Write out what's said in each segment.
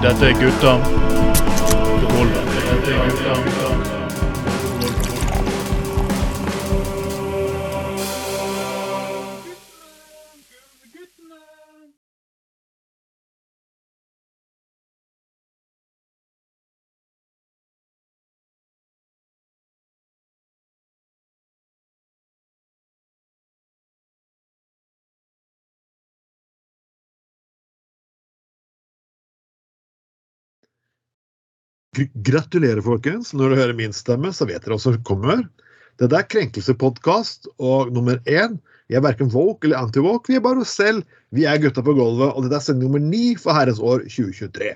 Dette er gutta Gratulerer, folkens. Når du hører min stemme, så vet dere hva som kommer. Dette er Krenkelsepodkast, og nummer én Vi er verken woke eller anti-woke, vi er bare oss selv. Vi er gutta på gulvet, og dette er sending nummer ni for herrens år 2023.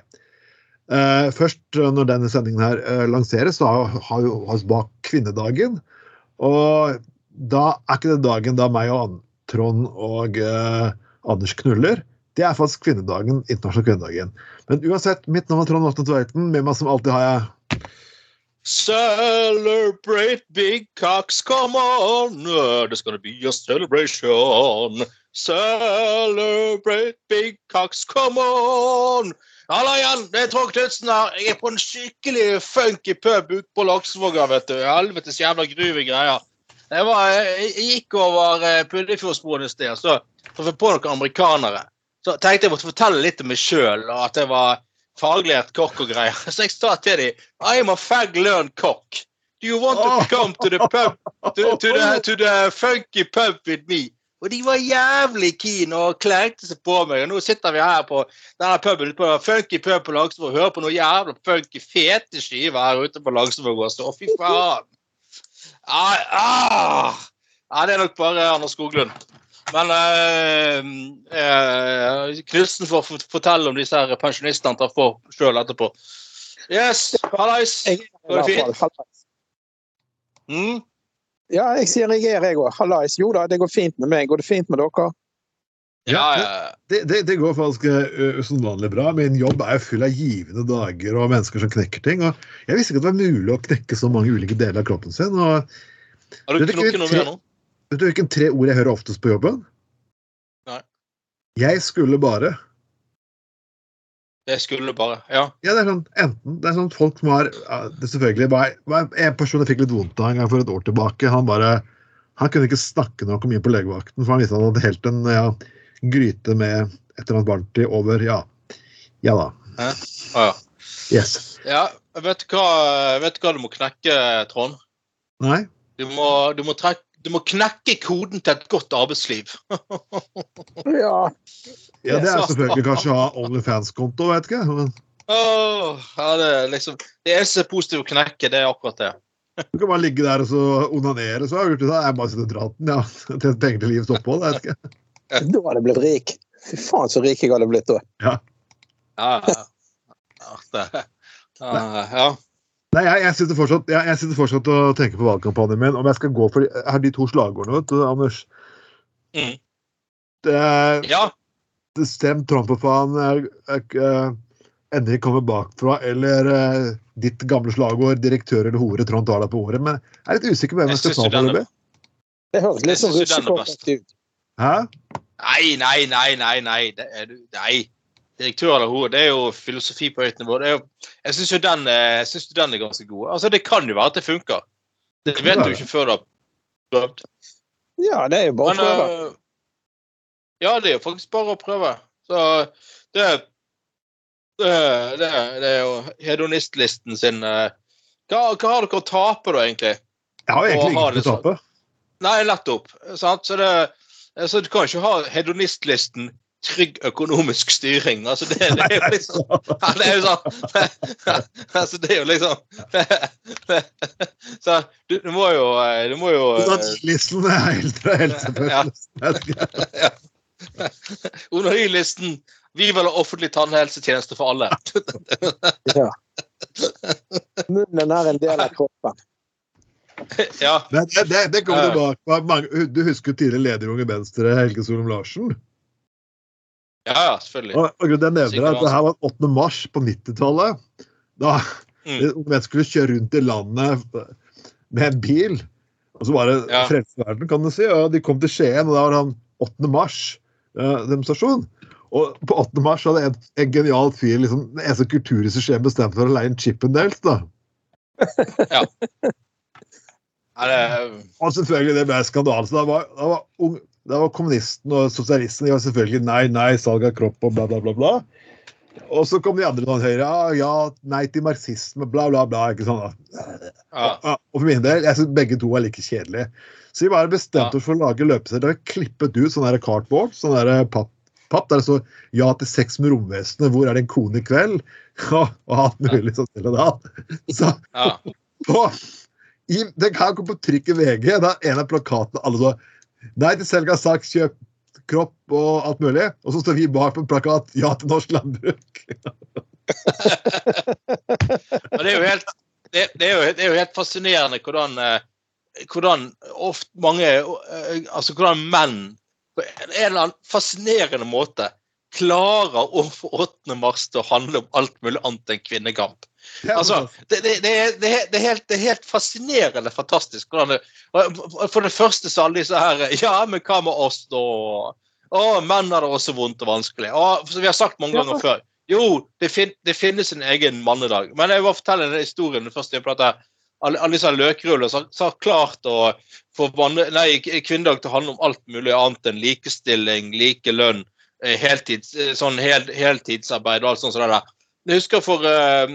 Uh, først eh, når denne sendingen her uh, lanseres, så har vi oss bak kvinnedagen. Og da er ikke det dagen da meg og Trond og uh, Anders knuller. Det er faktisk kvinnedagen, internasjonal kvinnedagen. Men uansett, mitt navn er Trond Åsne Tveiten. Med meg som alltid har jeg Celebrate big cocks, come on. There's gonna be a celebration. Celebrate big cocks, come on. Halla igjen, det er Trond Knutsen her. Jeg er på en skikkelig funky pub ute på Laksevåga, vet du. Helvetes jævla gruve greier. Jeg, var, jeg jeg gikk over uh, Puddefjordsbroen i sted, så traff jeg på noen amerikanere. Så tenkte jeg måtte fortelle litt om meg sjøl, og at jeg var faglært kokk og greier. Så jeg sa til dem I'm a fag learned cock. Do you want to come to the pub to, to, the, to the funky pub with me? Og de var jævlig keen og klengte seg på meg. Og nå sitter vi her på denne puben på funky pub på Langsvåg og hører på noen jævla funky fete skiver her ute på Langsvåg også. Å, fy faen. Ah, ah. Ja, det er nok bare Anders Skoglund. Men eh, eh, Knutsen får fortelle om disse her pensjonistene han tar for sjøl etterpå. Yes, hallais. Går det fint? Mm? Ja, jeg sier jeg er, jeg òg. Hallais. Jo da, det går fint med meg. Går det fint med dere? Ja, ja. Det, det, det går faktisk usedvanlig bra. Min jobb er jo full av givende dager og mennesker som knekker ting. og Jeg visste ikke at det var mulig å knekke så mange ulike deler av kroppen sin. og Har du ikke noe mer nå? Vet du hvilken tre ord jeg hører oftest på jobben? Nei. Jeg skulle bare. Jeg skulle bare Ja. Ja, det er sånn, enten, det er sånn folk som har ja, det selvfølgelig bare, bare En person jeg fikk litt vondt av en gang for et år tilbake. Han bare, han kunne ikke snakke når han kom inn på legevakten, for han visste han hadde helt en ja, gryte med et eller annet varmt i over. Ja, ja da. Ah, ja. Yes. ja. Vet du hva, vet du hva du må knekke, Trond? Nei? Du må, du må, trekke, du må knekke koden til et godt arbeidsliv. Ja. Ja, det er selvfølgelig kanskje å ha Onlyfans-konto, vet ikke. Men Åh, ja, det, er liksom, det eneste positive å knekke, det er akkurat det. Du kan bare ligge der og så onanere, så har du gjort det. Jeg bare sitter og drar den, ja. Til penger til livets opphold. Jeg vet ikke. Da hadde jeg blitt rik. Fy faen, så rik jeg hadde blitt da. Ja, ja. ja, ja. Nei, jeg, jeg, sitter fortsatt, jeg, jeg sitter fortsatt og tenker på valgkampanjen min. Om jeg skal gå for Jeg har de to slagordene, vet du, Anders. Mm. Det, ja. det Stem Trump og faen. Jeg, eh, endelig kommer bakfra. Eller uh, ditt gamle slagord 'direktør eller hore', Trond tar deg på ordet. Men jeg er litt usikker på hvem Jeg skal snakke ta jo den for er- det. Det høres litt sånn russekorrekt ut. Hæ? Nei, nei, nei, nei. nei. Det er, nei. Direktør eller hore, det er jo filosofi på høyt nivå. Det er jo, jeg syns jo den, eh, synes den er ganske god. Altså, Det kan jo være at det funker. Det vet du ikke før du har prøvd. Ja, det er jo bare å prøve. eh, ja, det er jo faktisk bare å prøve. Så det det, det, det er jo hedonistlisten sin eh, hva, hva har dere å tape, da, egentlig? Jeg har egentlig ikke det å tape. Nei, nettopp. Sant? Så, det, så du kan ikke ha hedonistlisten trygg økonomisk styring. Altså, det, det er jo liksom ja, Det er jo sånn Altså, det er jo liksom Så du, du må jo eh, Du må jo eh, Listen er helt selvfølgelig. ja. Onanilisten. Vi vil ha offentlig tannhelsetjeneste for alle. Ja. Munnen er en del av kroppen. Ja. Det, det, det, det tilbake. Du husker tidligere leder i Unge Venstre, Helge Solum Larsen? Ja, ja, selvfølgelig. Og, og grunnen jeg nevner at det her var 8. mars på 90-tallet. Da Mm. Venstre skulle kjøre rundt i landet med en bil. Og så var det Ja. frelse verden, kan du si. Og de kom til Skien, og da var han 8. mars-demonstrasjon. Og på 8. mars hadde en, en genial fyr, liksom, den eneste Skien bestemt for å leie en Chippendales. da. Ja, det, Og selvfølgelig det ble skandale. Så da var, da var, ung, da var kommunisten og sosialisten de var selvfølgelig nei, nei, salg av kropp og bla, bla, bla. bla. Og så kom de andre noen høyre. Ja, ja, nei til marxisme, bla, bla, bla. ikke sånn da. ja. Og for min del, jeg syns begge to var like kjedelige. Så vi bare bestemte oss for å lage løpesedler. Klippet ut sånn cardboard, sånn papp, papp der det står 'Ja til sex med romvesenet', 'Hvor er din kone i kveld?' og, og alt mulig sånn til og da. Så ja. og, i, det kan gå på trykk i VG. Da er en av plakatene alle så Nei til selg av saks, kjøp kropp og alt mulig. Og så står vi bak på en plakat 'Ja til norsk landbruk'. Det er helt, det, det er jo, det er jo helt fascinerende hvordan, eh, hvordan ofte mange eh, Altså hvordan menn på en eller annen fascinerende måte klarer få 8. mars til å handle om alt mulig annet enn kvinnekamp. Altså, det, det, det, er, det, helt, det er helt fascinerende fantastisk. For det første så alle disse her Ja, men hva med oss, da? Å, menn har det også vondt og vanskelig. Å, som vi har sagt mange ganger før. Jo, det, fin, det finnes en egen mannedag. Men jeg vil fortelle denne historien først. Jeg prater, alle, alle disse løkrullene som har klart å få nei, kvinnedag til å handle om alt mulig annet enn likestilling, likelønn, eh, heltids, eh, sånn hel, heltidsarbeid og alt sånt. det der. Jeg husker for, eh,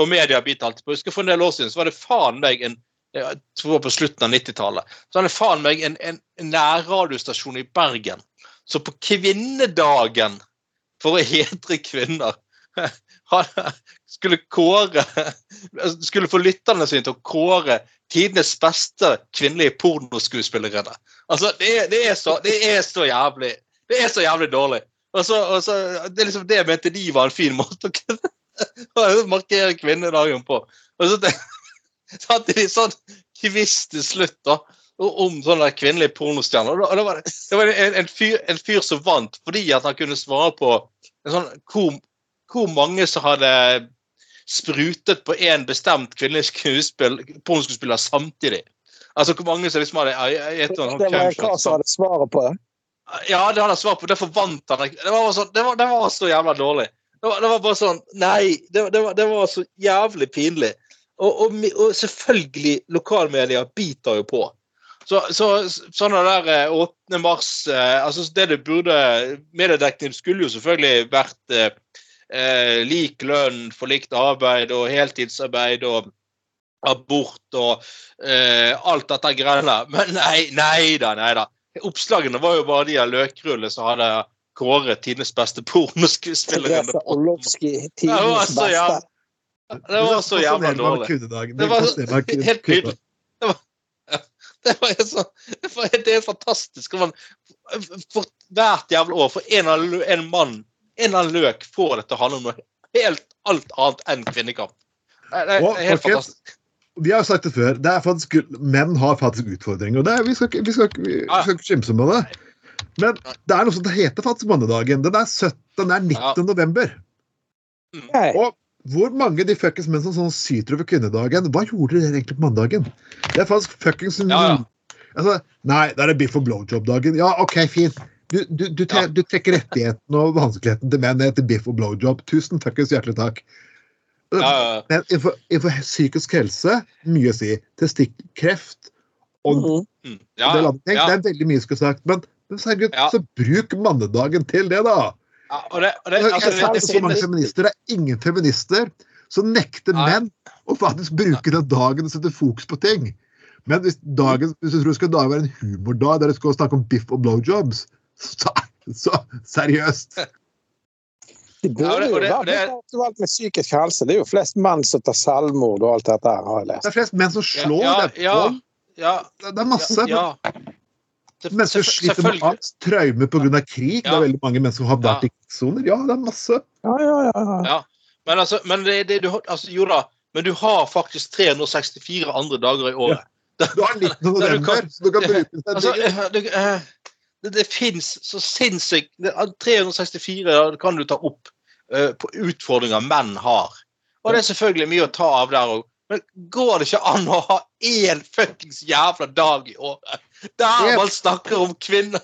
og mediebit alltid på, jeg husker For en del år siden så var det faen meg en jeg tror på slutten av 90-tallet. Så var det faen meg en, en, nærradiostasjon i Bergen. Så på kvinnedagen, for å hedre kvinner, skulle kåre Skulle få lytterne sine til å kåre tidenes beste kvinnelige pornoskuespillerinne. Altså, det det, er så, det er så jævlig Det er så jævlig dårlig. Og så, og så, det er liksom det mente de var en fin måte å kunne markere kvinnedagen på. Og så hadde de sånn quiz til slutt da, om sånne kvinnelige pornostjerner. Og det var, det var en, en, fyr, en fyr som vant fordi at han kunne svare på en sånn, hvor, hvor mange som hadde sprutet på en bestemt kvinnelig skuespill, pornoskuespiller samtidig. Altså hvor mange som liksom hadde et Det var hva som hadde svaret på det. Ja, det hadde jeg svar på. Derfor vant han. Det var, sånn, det var, det var så jævla dårlig. Det var, det var bare sånn Nei, det, det, var, det var så jævlig pinlig. Og, og, og selvfølgelig, lokalmedia biter jo på. Så, så sånne der eh, 8. mars eh, altså Det det burde Mediedekning skulle jo selvfølgelig vært eh, eh, lik lønn for likt arbeid og heltidsarbeid og abort og eh, alt dette greiene. Men nei, nei da, nei da. Oppslagene var jo bare de av løkrullene som hadde kåret tidenes beste pornospiller. Ja, det var så jævla-. Det var så jævla dårlig. Det var helt nydelig. Det var, helt så, det var helt, det er fantastisk. Man, for hvert jævla år, for en, en mann, en eller annen løk, får det til å handle om noe helt alt annet enn kvinnekamp. Det det er helt fantastisk. Vi har jo sagt det før. Det er faktisk, menn har faktisk utfordringer. og det er, vi, skal, vi, skal, vi, vi skal ikke skimse med det. Men det er noe som heter faktisk mannedagen. Den er 17, den er 19. Ja. november. Nei. Og hvor mange de fuckings menn som sånn syter over kvinnedagen, hva gjorde dere egentlig på mandagen? Det er faktisk fuckings Ja, ja. Altså, nei, det er biff og blowjob-dagen. Ja, OK, fint. Du, du, du, Ja. du trekker rettigheten og vanskeligheten til menn etter biff og blowjob. Tusen fuckings hjertelig takk. Ja, ja, Men innenfor, innenfor psykisk helse, mye å si. Testikkreft og Mhm. mm, en ja, del andre ting. ja. Det er veldig mye skulle sagt. Men, men herregud, Ja. så bruk mannedagen til det, da! og det, og det, Jeg altså, det, det så mange feminister. Det er ingen feminister som nekter menn å faktisk bruke den dagen og sette fokus på ting. Men hvis, dagen, hvis du tror det skal være en humordag der du skal snakke om biff og blowjobs, så, så seriøst! Det burde Ja, og det- jo og det- vært og det- litt aktuelt med psykisk helse. Det er jo flest menn som tar selvmord og alt dette her, har jeg lest. Det er flest menn som slår. ja, det, ja, ja, det er masse. ja. Mennesker selv- sliter med angst, traumer pga. krig. Det er veldig mange mennesker som har vært Ja. i krigssoner. Ja, det er masse. Ja, ja, ja. ja. Ja. Men altså, men det, det, du, har- altså, jo da, men du har faktisk 364 andre dager i året. Du har 19. Ja, du november, så du kan bruke den Altså, det, det, fins så sinnssykt 364 kan du ta opp uh, på utfordringer menn har. Og det er selvfølgelig mye å ta av der òg. Men går det ikke an å ha én fuckings jævla dag i året der man snakker om kvinner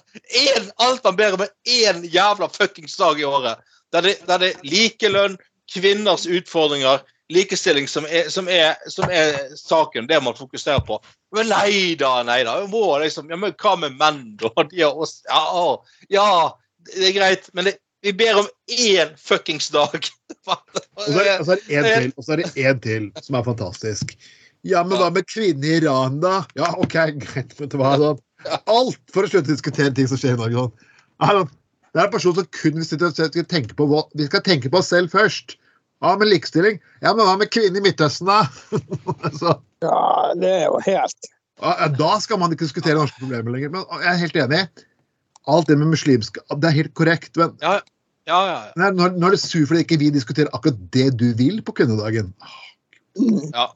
En, Alt man ber om, er én jævla fuckings dag i året. Der det, der det er likelønn, kvinners utfordringer, likestilling som er, som, er, som er saken. Det man fokuserer på. Men nei da, nei da. Må liksom, ja, men hva med menn, da? De har også, ja, ja, det er greit, men det, vi ber om én fuckings dag. Og så er, det en til, og så er det en til som er fantastisk. Ja, men hva med kvinner i Iran, da? Ja, OK, greit. Vet du hva? Sånn. Alt for å slutte å diskutere ting som skjer i Norge. Sånn. Det er en person som kun vil tenke på hva Vi skal tenke på oss selv først. Ja, men likestilling. Ja, men hva med kvinner i Midtøsten, da? så, Ja, det er jo helt da skal man ikke diskutere norske problemer lenger. Men jeg er helt enig. Alt det med muslimsk Det er helt korrekt. Men Ja, ja, ja. ja. Når, når er det sur fordi ikke vi diskuterer akkurat det du vil på kvinnedagen? ja.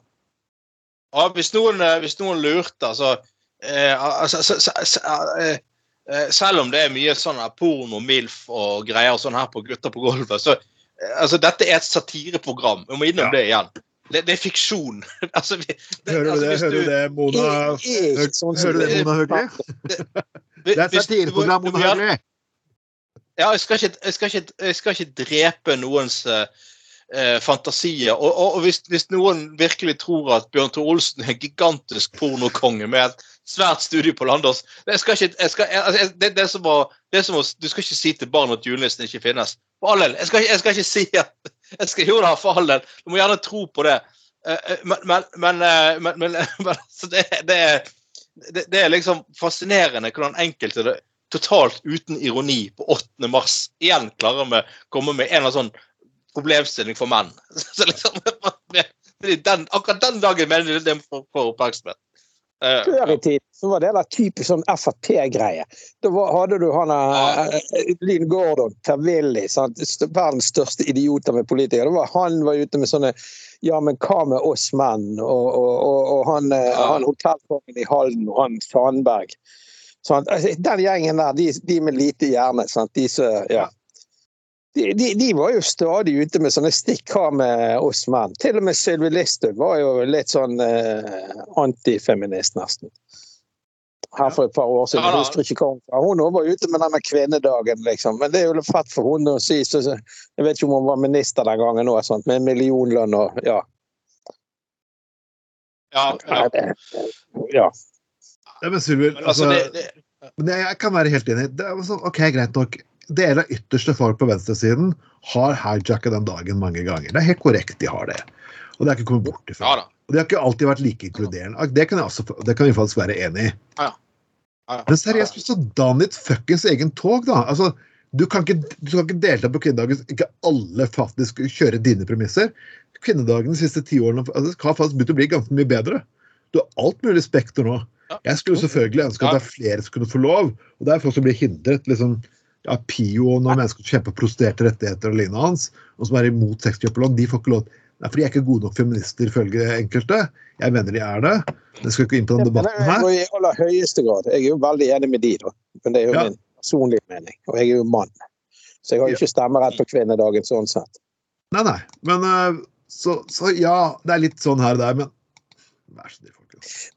Og hvis noen, eh, hvis noen lurte, altså, eh, altså så, så, så, eh, eh, Selv om det er mye sånn her porno, MILF og greier sånn her på Gutter på gulvet, så eh, altså, dette er et satireprogram. Vi må innom Ja. det igjen. Det, det er fiksjon. altså, vi, det, Hører du altså, det, altså, hører du det Mona som Hører du det, det. Mona Høgli? Det er satireprogram, Mona Høgli. Ja, jeg skal ikke, jeg skal ikke, jeg skal ikke drepe noens eh, eh, fantasier. Og, og, og hvis, hvis noen virkelig tror at Bjørn Tore Olsen er en gigantisk pornokonge med et svært studie på Landås ikke, jeg altså, det, det, som er som å, Du skal ikke si til barn at julenissen ikke finnes. For all del. Jeg skal, jeg skal ikke si at jeg skal, Jo da, for all del. Du må gjerne tro på det. Eh, eh, Men, men, men, eh, men, altså, det, det, det er liksom fascinerende hvordan enkelte totalt uten ironi på 8. mars igjen klarer å komme med en eller annen sånn problemstilling for menn. Så liksom, den, akkurat den dagen mener de det får oppmerksomhet. Eh, Før i tiden så var det der typisk sånn Frp-greie. Da var, hadde du han eh, Lyn Gordon, Tervilli, verdens største idioter med politikere. Det var, han var ute med sånne Ja, men hva med oss menn? Og, og, og, og han, eh, Ja. han hotellkongen i Halden og han Sandberg. Sånn, Altså, den gjengen der, de, de med lite hjerne, sant? de som Ja. De, de, de var jo stadig ute med sånne stikk her med oss menn. Til og med Sylvi Listhaug var jo litt sånn eh, antifeminist, nesten. Her for et par år siden. Ja. Jeg husker ikke hva hun sa. Hun var ute med denne kvinnedagen, liksom. Men det er jo litt fett for hun å si. Så, så, jeg vet ikke om hun var minister den gangen òg, med millionlønn og ja. ja, ja. ja. Ja, men Sylvi, altså, altså, det, det, men jeg, jeg kan være helt enig. Det er sånn, ok, Greit nok. Deler av ytterste folk på venstresiden har hijacka den dagen mange ganger. Det er helt korrekt, de har det. Og det er ikke kommet bort ifra. ja. Og de har ikke alltid vært like inkluderende. Det kan, jeg også, det kan vi faktisk være enig i. Ja, ja. Men seriøst, så dann ditt fuckings egen tog, da. Altså, du kan ikke, du kan ikke delta på kvinnedagen hvis ikke alle faktisk kjører dine premisser. Kvinnedagen de siste ti årene altså, har faktisk begynt å bli ganske mye bedre. Du har alt mulig spekter nå. Jeg skulle selvfølgelig ønske at det er flere som kunne få lov, og det er folk som blir hindret. liksom ja, PIO og når mennesker kjemper for prostituerte rettigheter og lignende hans, og som er imot sexkjøperlån, de får ikke lov. Nei, for de er ikke gode nok feminister, ifølge enkelte. Jeg mener de er det. Jeg skal ikke inn på den debatten her. I aller høyeste grad. Jeg er jo veldig enig med de, da. Men det er jo Ja. min personlige mening. Og jeg er jo mann. Så jeg har jo ikke stemmerett på kvinnedagen sånn sett. Nei, nei. Men øh, så, så ja, det er litt sånn her og der, men vær så snill.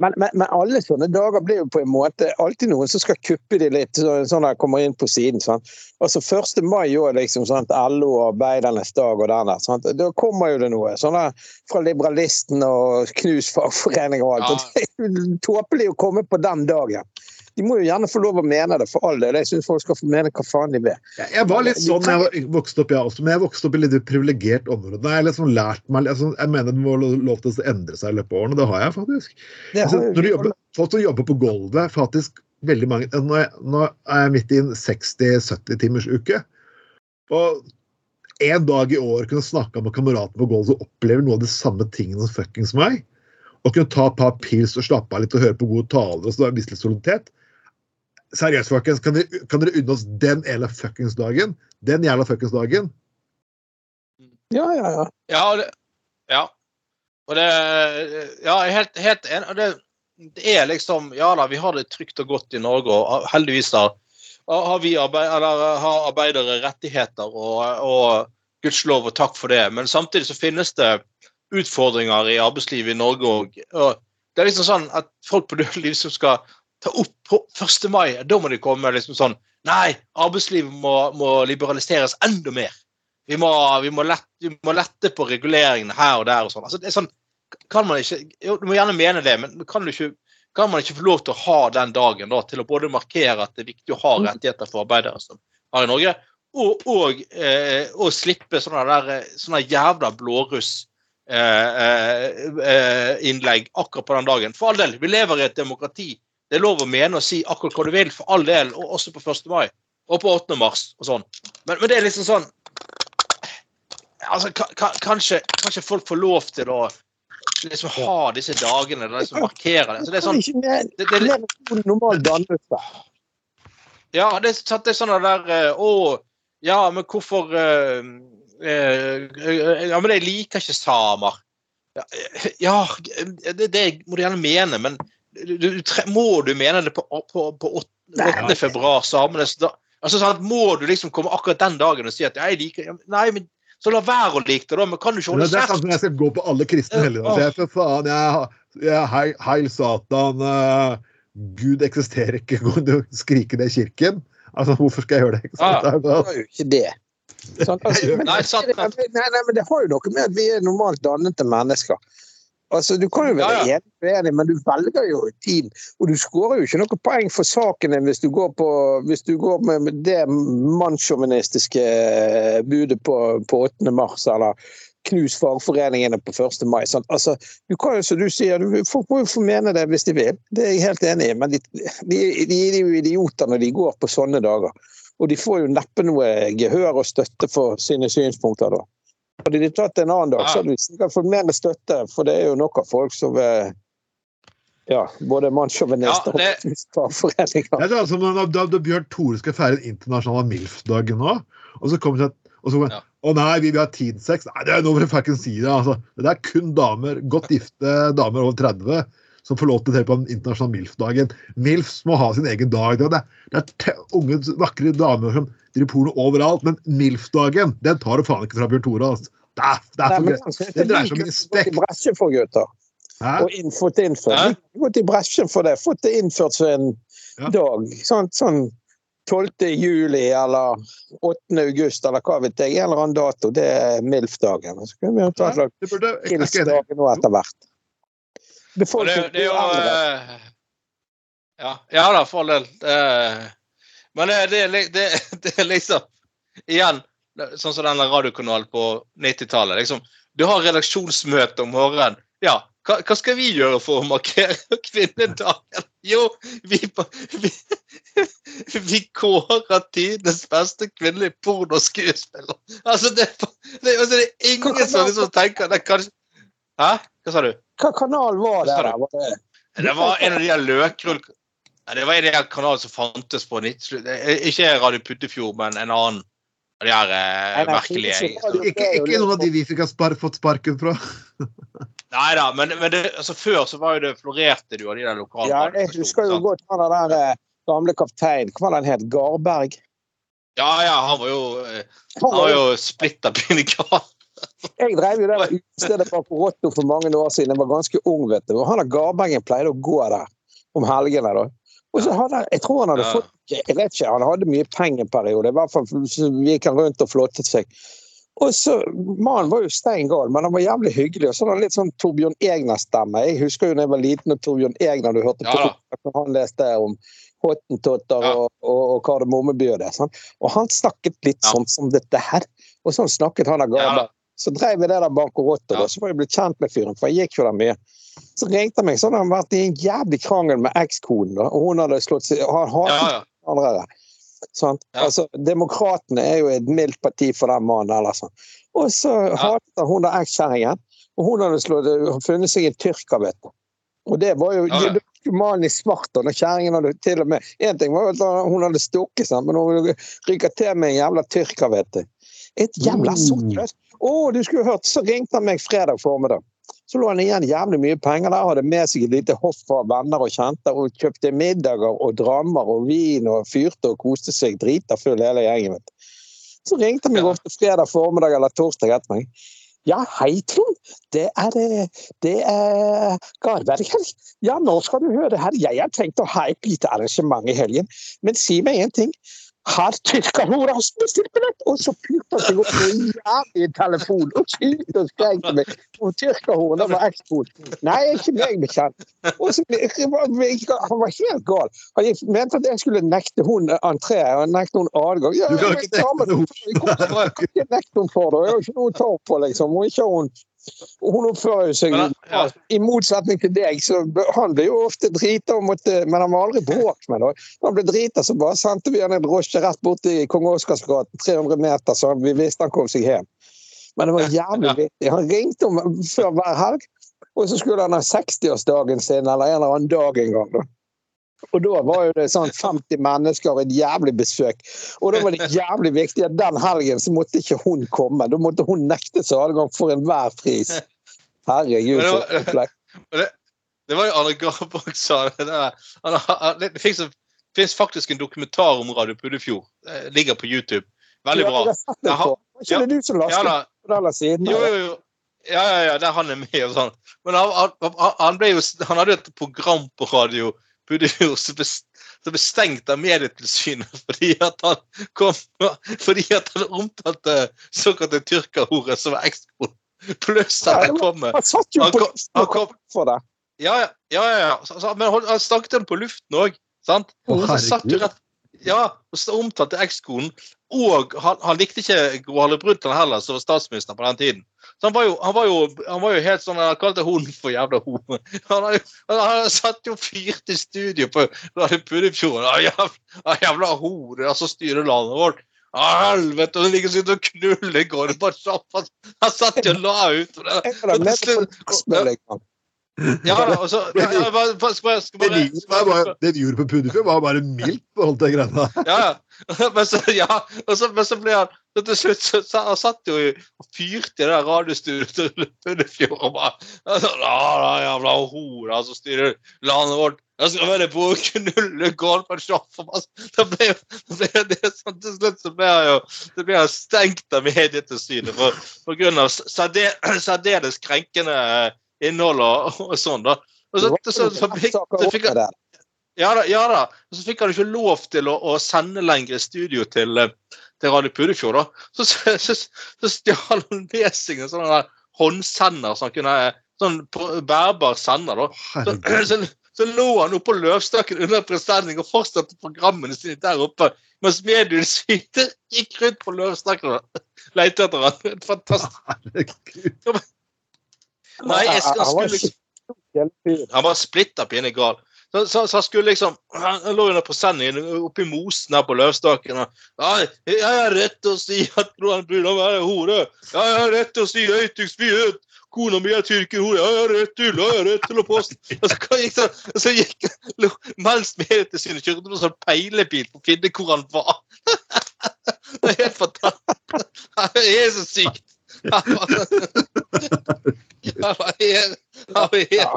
Men, men, men alle sånne dager blir jo på en måte alltid noen som skal kuppe de litt, sånn at de kommer inn på siden. Sant? Altså 1. mai òg, liksom. Sant? LO og arbeidernes dag og den der. Sant? Da kommer jo det noe. Sånne fra Liberalisten og Knus fagforening og alt. Ja. Det er jo tåpelig å komme på den dagen. De må jo gjerne få lov å mene det, for all del. Jeg syns folk skal få mene hva faen de vil. Jeg, jeg var litt sånn da jeg vokste opp, jeg også, men jeg vokste opp i litt privilegert område. Da har jeg liksom lært meg, altså, jeg mener det må lo- lov til å endre seg i løpet av årene. Det har jeg faktisk. Altså, har jeg, når du jobber, folk som jobber på gulvet, faktisk veldig mange Nå er, nå er jeg midt i en 60-70 timers uke. Og en dag i år kunne snakke med kamerater på gulvet som opplever noe av de samme tingene som fuckings meg. Og kunne ta et par pils og slappe av litt og høre på gode taler og så vise litt soliditet. Seriøst, folkens, kan dere, kan dere unne oss den jævla fuckings dagen? Den jævla fuckings dagen? Ja, ja, ja. Ja, og det, ja. Og det Ja, jeg er helt, helt enig. Og det, det er liksom Ja da, vi har det trygt og godt i Norge, og heldigvis da har vi arbeid, eller, har arbeidere rettigheter, og, og gudskjelov og takk for det. Men samtidig så finnes det utfordringer i arbeidslivet i Norge òg. Det er liksom sånn at folk på dødelig liksom skal ta opp på 1. mai. Da må de komme liksom sånn Nei, arbeidslivet må, må liberaliseres enda mer. Vi må, vi, må lette, vi må, lette, på reguleringene her og der og sånn. Altså, det er sånn kan man ikke, jo, Du må gjerne mene det, men kan, ikke, kan, man ikke få lov til å ha den dagen da, til å både markere at det er viktig å ha Mm. rettigheter for arbeidere som har i Norge, og, og, eh, og slippe sånne, der, sånne jævla blåruss eh, eh, eh, innlegg akkurat på den dagen. For all del, vi lever i et demokrati. Det er lov å mene og si akkurat hva du vil, for all del, og også på 1. mai. Og på 8. mars og sånn. Men, men det er liksom sånn altså, ka, ka, kanskje, kanskje folk får lov til å liksom ha disse dagene eller liksom markere det. Så det er sånn det, det, det, normal dannelse. Ja, det, er det er sånn det der eh, Å, ja, men hvorfor eh, eh, Ja, men jeg liker ikke samer. Ja, ja det, det må du gjerne mene, men du, du, tre- må du mene det på, på, på 8. Nei. februar, samenes dag? Altså, sånn, at må du liksom komme akkurat den dagen og si at jeg liker Nei, men så la være å like det, da. Men kan du ikke holde holde det er sånn som jeg skal gå på alle kristne helligdager. Jeg, For faen, jeg, jeg, heil, heil Satan, Uh, Gud eksisterer ikke. Gå du skrike det i kirken. Altså, hvorfor skal jeg gjøre det? Ikke sant? Ah. Det var jo ikke det. Sånn, altså, men, Nei, sant, nei, nei, men det har jo noe med at vi er normalt dannede mennesker. Altså, Du kan jo være Ja, ja. enig men du velger jo tiden. Og du skårer jo ikke noe poeng for sakene hvis du går, på, hvis du går med med det mannssjåvinistiske budet på, på 8. mars, eller knus fagforeningene på 1. mai. Sant? Altså, du kan jo, som du sier, du, folk må jo få mene det hvis de vil. Det er jeg helt enig i. Men de, de, de er jo idioter når de går på sånne dager. Og de får jo neppe noe gehør og støtte for sine synspunkter da. Hadde de tatt en annen dag, så hadde vi sikkert fått mer støtte, for det er jo nok av folk som er ja, både mannssjåvinister Ja, og fagforeninger. Det er som da, da, da Bjørn Tore skal feire den internasjonale MILF-dagen nå, og så kommer det et og så kommer det, Ja. Å nei, vi vi har teensex. Nei, det er noe for fucking si det. Altså. Det er kun damer, godt gifte damer over 30 som får lov til å delta på den internasjonale MILF-dagen. MILFs må ha sin egen dag. Det er, det er unge, vakre damer som driver porno overalt, men MILF-dagen den tar du faen ikke fra Bjørn Tore. Altså. Det er, det er Nei, for synes Det dreier seg om respekt. bresjen for gutter. Hæ? Og inn, fått innført. Hæ? Gått i bresjen for det. Fått det innført som en Ja. dag. Sånn, sånn 12. juli eller 8. august eller hva vet jeg. En eller annen dato. Det er MILF-dagen. Så kunne vi det burde, er ikke enig. Nå etter hvert. Og det, det er jo eh, ja, ja da, for all del. Det- Men det, det, er det, det er liksom Igjen, det- sånn som denne radiokanalen på 90-tallet. Liksom, du har redaksjonsmøte om morgenen. Ja, hva, hva skal vi gjøre for å markere kvinnedagen? Jo, vi, vi, vi kårer tidenes beste kvinnelige pornoskuespiller. Altså, det, det, altså, det er ingen som liksom tenker det kanskje Hæ? Hva sa du? Hva kanal var det? Hva? Var det? Det var en av de der løkrull... Det var en av de kanalene som fantes på 90 Ikke Radio Puttefjord, men en annen de her eh, merkelige ikke. Ikke, ikke noen av de vi fikk ha spar, fått sparken fra. Nei da, men, men det, altså, før så var jo det florerte du av de der lokale Ja, jeg husker jo godt han der eh, gamle kaptein. Hva var det han het? Garberg? Ja, ja, han var jo, eh, Han var jo, splitter gal. jeg drev jo det der utestedet på Rotto for mange år siden. Jeg var ganske ung, vet du. Og han der Garbergen pleide å gå der om helgene. da. Og så hadde han, Jeg tror han hadde fått jeg vet ikke, Han hadde mye penger en periode. I hvert fall så gikk han rundt og flottet seg. Og så, Mannen var jo stein gal, men han var jævlig hyggelig. Og så hadde han litt sånn Torbjørn Egner-stemme. Jeg husker jo da jeg var liten og Torbjørn Egner du hørte Ja på han leste om Hottentotter Ja. og, og, og Kardemommeby og det. Sånn. Og han snakket litt Ja. sånn som dette her. Og sånn snakket han av. Garberg. Så drev jeg det der bankerottet, Ja. da. Så var jeg blitt kjent med fyren, for jeg gikk jo der mye. Så ringte han meg, så hadde han vært i en jævlig krangel med ekskonen, da. Og hun hadde slått seg Han Ja, hatet ja. andre. Sant? Ja. Altså, Demokratene er jo et mildt parti for den mannen. eller sånn. Og så hatet hun der ekskjerringen, og hun hadde slått, funnet seg en tyrker, vet du. Og det var jo Ja, ja. i svart, og når kjerringen hadde til og med En ting var jo at hun hadde stukket, men hun ryker til med en jævla tyrker, vet du. Et jævla Mm. Å, Å, du skulle hørt! Så ringte han meg fredag formiddag. Så lå han igjen jævlig mye penger der, hadde med seg et lite hoff av venner og kjente, og kjøpte middager og drammer og vin og fyrte og koste seg drita full hele gjengen. Så ringte han meg ofte fredag formiddag eller torsdag etter meg. Ja, hei, Trond. Det er, eh, det er Garberg her. Ja, nå skal du høre her. Jeg har tenkt å ha et lite arrangement i helgen. Men si meg én ting. Har tyrkerhora bestilt billett? Og så pyrte seg opp en jævlig telefon og skyldte og skrek meg. Og tyrkerhoren var ekspol. Nei, ikke meg bekjent. Og så, han var helt gal. Han mente at jeg skulle nekte hun entré og nekte hun adgang. Ja, Du kan ikke nekte henne jeg nekte henne for det. Jeg har ikke noe tap på, liksom. Og ikke hun hun oppfører seg Men, ja. I motsetning til deg, så han ble jo ofte drita, måtte, men han var aldri bråk med det. Han ble drita, så bare sendte vi han en drosje rett borti Kong Oscars gate, 300 meter, så vi visste han kom seg hjem. Men det var jævlig Ja. viktig. Han ringte om før hver helg, og så skulle han ha 60-årsdagen sin eller en eller annen dag en gang. da. Og da var jo det sånn 50 mennesker og et jævlig besøk. Og da var det jævlig viktig at den helgen så måtte ikke hun komme. Da måtte hun nektes adgang for enhver pris. Herregud, så for et opplegg. Det var jo Arne Garborg sa det. der. Han, har- det finnes, faktisk en dokumentar om Radio Puddefjord. Ligger på YouTube. Veldig bra. Ja, det har- ikke det du som lastet ja, på den siden? Jo, jo, jo. Ja, ja, ja, der han er med og sånn. Men han, han, han, ble jo, han hadde et program på radio Som ble, som ble stengt av Medietilsynet fordi at han kom Fordi at han omtalte såkalte tyrkerhore som var eksport. Pluss at han kom med Han satt jo Han på han kom- for det. Ja, ja, ja. Så, så, men han, han snakket om på luften òg, sant? Så satt jo rett, ja, og så omtalte ekskonen. Og han, han likte ikke Gro Harlem Brundtland heller, som var statsminister på den tiden. Han var jo, han var jo, han var jo helt sånn Han kalte hunden for jævla hore. Han, jo- han, han satt jo fyrt i studio på Radio Puddefjorden. Jævla, jævla hore, altså styrer landet vårt. Helvete, hun ligger sitter og knuller Gorbatsjov. Han, han satt jo og la ut. på liksom. Ja altså, ja, ja, skal bare- skal bare, skal bare, det de gjorde på Puddefjord, var bare mildt beholdt det greiene. Ja, ja. Men så, ja, så, men så ble han så til slutt så, så, Han satt jo og fyrte i det der radiostudioet til Lundefjord og bare altså, «Ja, da, Jævla hore som styrer landet vårt. Jeg skal være på knulle Gorbatsjov. Da ble jo det sånn, Til slutt så ble han jo så ble han stengt av Medietilsynet for, på grunn av særdeles krenkende innhold og, og sånn. da. Og så, så, så, så, fikk- så fikk han ja da, ja da. Og så fikk han ikke lov til å, å sende lenger i studio til, eh, til Radio Pudefjord. da. Så, så, så, så stjal han med seg en sånn håndsender, så han kunne sånn på- bærbar sender. da. Så, så, så lå han oppå på løvstakken under presenning og fortsatte programmene sine der oppe. Mens medietilsynet gikk rundt på løvstakken og lette etter han. Fantastisk. Nei, jeg skal, Han skulle. Han var splitter pinne gal. Så, så, så han skulle liksom Han han lå under sendingen oppe i mosen her på Løvstaken. og, Ja, jeg har rett til å si at han burde være hore. Jeg har rett til å si høytidsfrihet. Kona mi er tyrkerhore. Jeg har rett til jeg har rett til å poste. Og så gikk, det, og så gikk lo- Mens Medietilsynet kjørte med sånn peilebil for å finne hvor han var. Det er helt fantastisk. Det er så sykt. Han var, han var helt, han var helt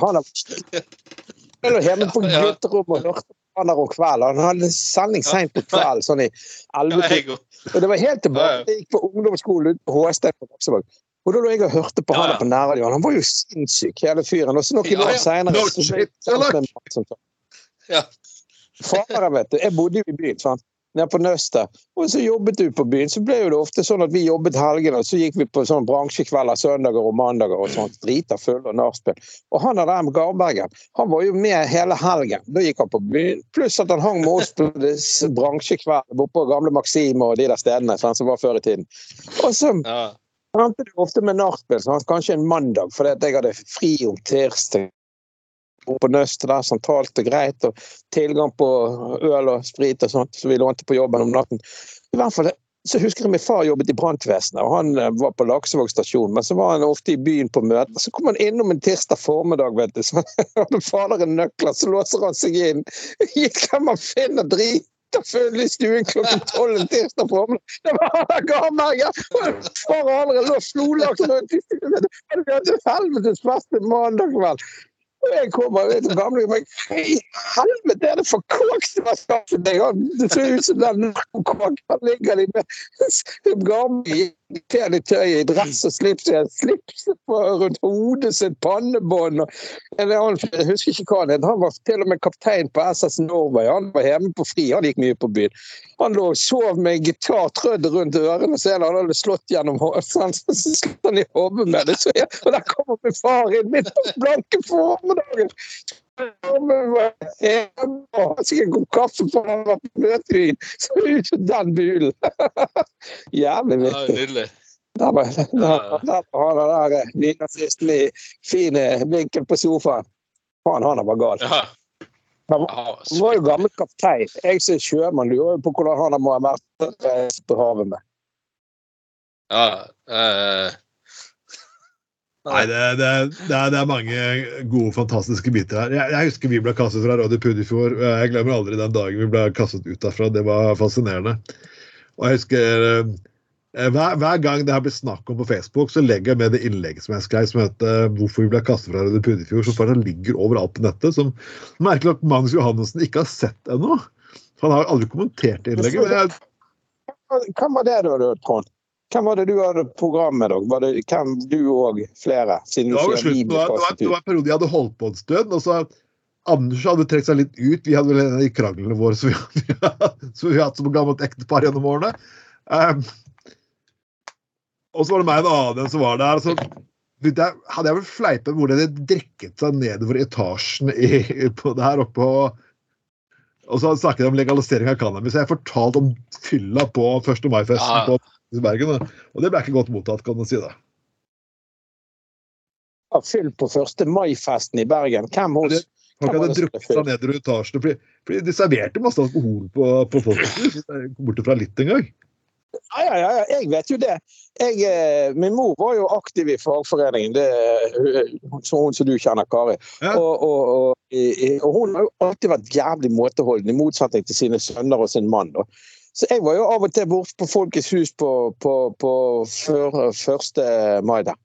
Lå hjemme på gutterommet og hørte der om kvelden. Han hadde sending seint på kvelden, sånn i Ja, 11. Og det var helt tilbake. Jeg gikk på ungdomsskolen på Håstein på Laksevåg. Og da lå jeg og hørte på han på nærradioen. Han var jo sinnssyk, hele fyren. Og så noen år seinere. Faren, vet du. Jeg bodde jo i byen, sant. Nede på Nøstet. Og så jobbet du på byen. Så ble jo det ofte sånn at vi jobbet helgene, og så gikk vi på sånn bransjekvelder søndager og mandager og sånt. Drita fulle og nachspiel. Og han der med Garbergen, han var jo med hele helgen. Da gikk han på byen. Pluss at han hang med oss på bransjekvelder bransjekveldene borte på gamle Maxim og de der stedene sånn, som var før i tiden. Og så Ja. endte det ofte med nachspiel, kanskje en mandag, fordi jeg hadde fri om tirsdag. På Nøstet der, som talte greit, og tilgang på øl og sprit og sånt, så vi lånte på jobben om natten. I hvert fall, så husker jeg min far jobbet i brannvesenet, og han eh, var på Laksevåg stasjon. Men så var han ofte i byen på møter. Så kom han innom en tirsdag formiddag, vet du. Så hadde faderen nøkler, så låser han seg inn. Gikk kan man finne drit? full i stuen klokken tolv en tirsdag formiddag. Det var han gammel Garberger! Far og andre lå slolagt Det var helvetes beste mandag kveld. Og jeg kommer du, gamle men Hva i helvete er det for kåk som har skaffet deg? Det ser ut som den narkokåken ligger der med Garberger Fæle tøy i dress og slips, slips rundt hodet sitt, pannebånd og en Jeg husker ikke hva han het. Han var til og med kaptein på SS Norway. Han var hjemme på fri, han gikk mye på byen. Han lå og sov med gitar trødd rundt ørene, så han hadde slått gjennom så slått han i hodet med det. Så jeg, og der kommer min far inn midt på blanke formiddagen. Har sikkert god kaffe på han var så er det ikke den bulen. Jævlig Ja, vittig. Der var han der eh, nynazisten i fin eh, vinkel på sofaen. Faen, han var gal. Han var, jo gammel kaptein. Jeg som er sjømann, lurer på hvordan han må ha vært på havet med. ja, eh, Nei, det, det, det, er, det er mange gode, fantastiske biter her. Jeg, jeg husker vi ble kastet fra Radio Puddefjord. Jeg glemmer aldri den dagen vi ble kastet ut derfra. Det var fascinerende. Og jeg husker eh, hver, hver gang det her blir snakk om på Facebook, så legger jeg med det innlegget som jeg skrev som heter 'Hvorfor vi ble kastet fra Radio Puddefjord', som fortsatt ligger overalt på nettet. Som merkelig nok Magnus Johannessen ikke har sett ennå. Han har aldri kommentert innlegget. men jeg, hva var det da, Trond? Hvem var det du hadde program med? dere? Var det, hvem du og flere? Siden Det var, slutten, det, var, det, var, det var en periode jeg hadde holdt på en stund. og så Anders hadde trukket seg litt ut. Vi hadde vel en av de kranglene våre som vi, som vi har hatt som gammelt ektepar gjennom årene. Um, og så var det meg og en annen som var der. Så jeg, hadde jeg vel fleipet med hvordan de drikket seg nedover etasjen i, på, der oppe. Og, og så snakket jeg om legalisering av cannabis. Jeg fortalte om fylla på 1. mai-festen Ja. Bergen. Og det ble ikke godt mottatt, kan man si. da. Ja, Fyll på 1. mai-festen i Bergen. Hvem hos Folk hadde drukket seg ned i etasjene. Fordi, fordi de serverte masse alkohol på, på kom Borte fra litt en gang. Ja, ja, ja, jeg vet jo det. Jeg, eh, min mor var jo aktiv i fagforeningen, det, hun, hun som du kjenner, Kari. Ja. Og, og, og, og hun har jo alltid vært jævlig måteholden, i motsetning til sine sønner og sin mann. Så jeg var jo av og til borte på Folkets hus på, på, på før, 1. mai der.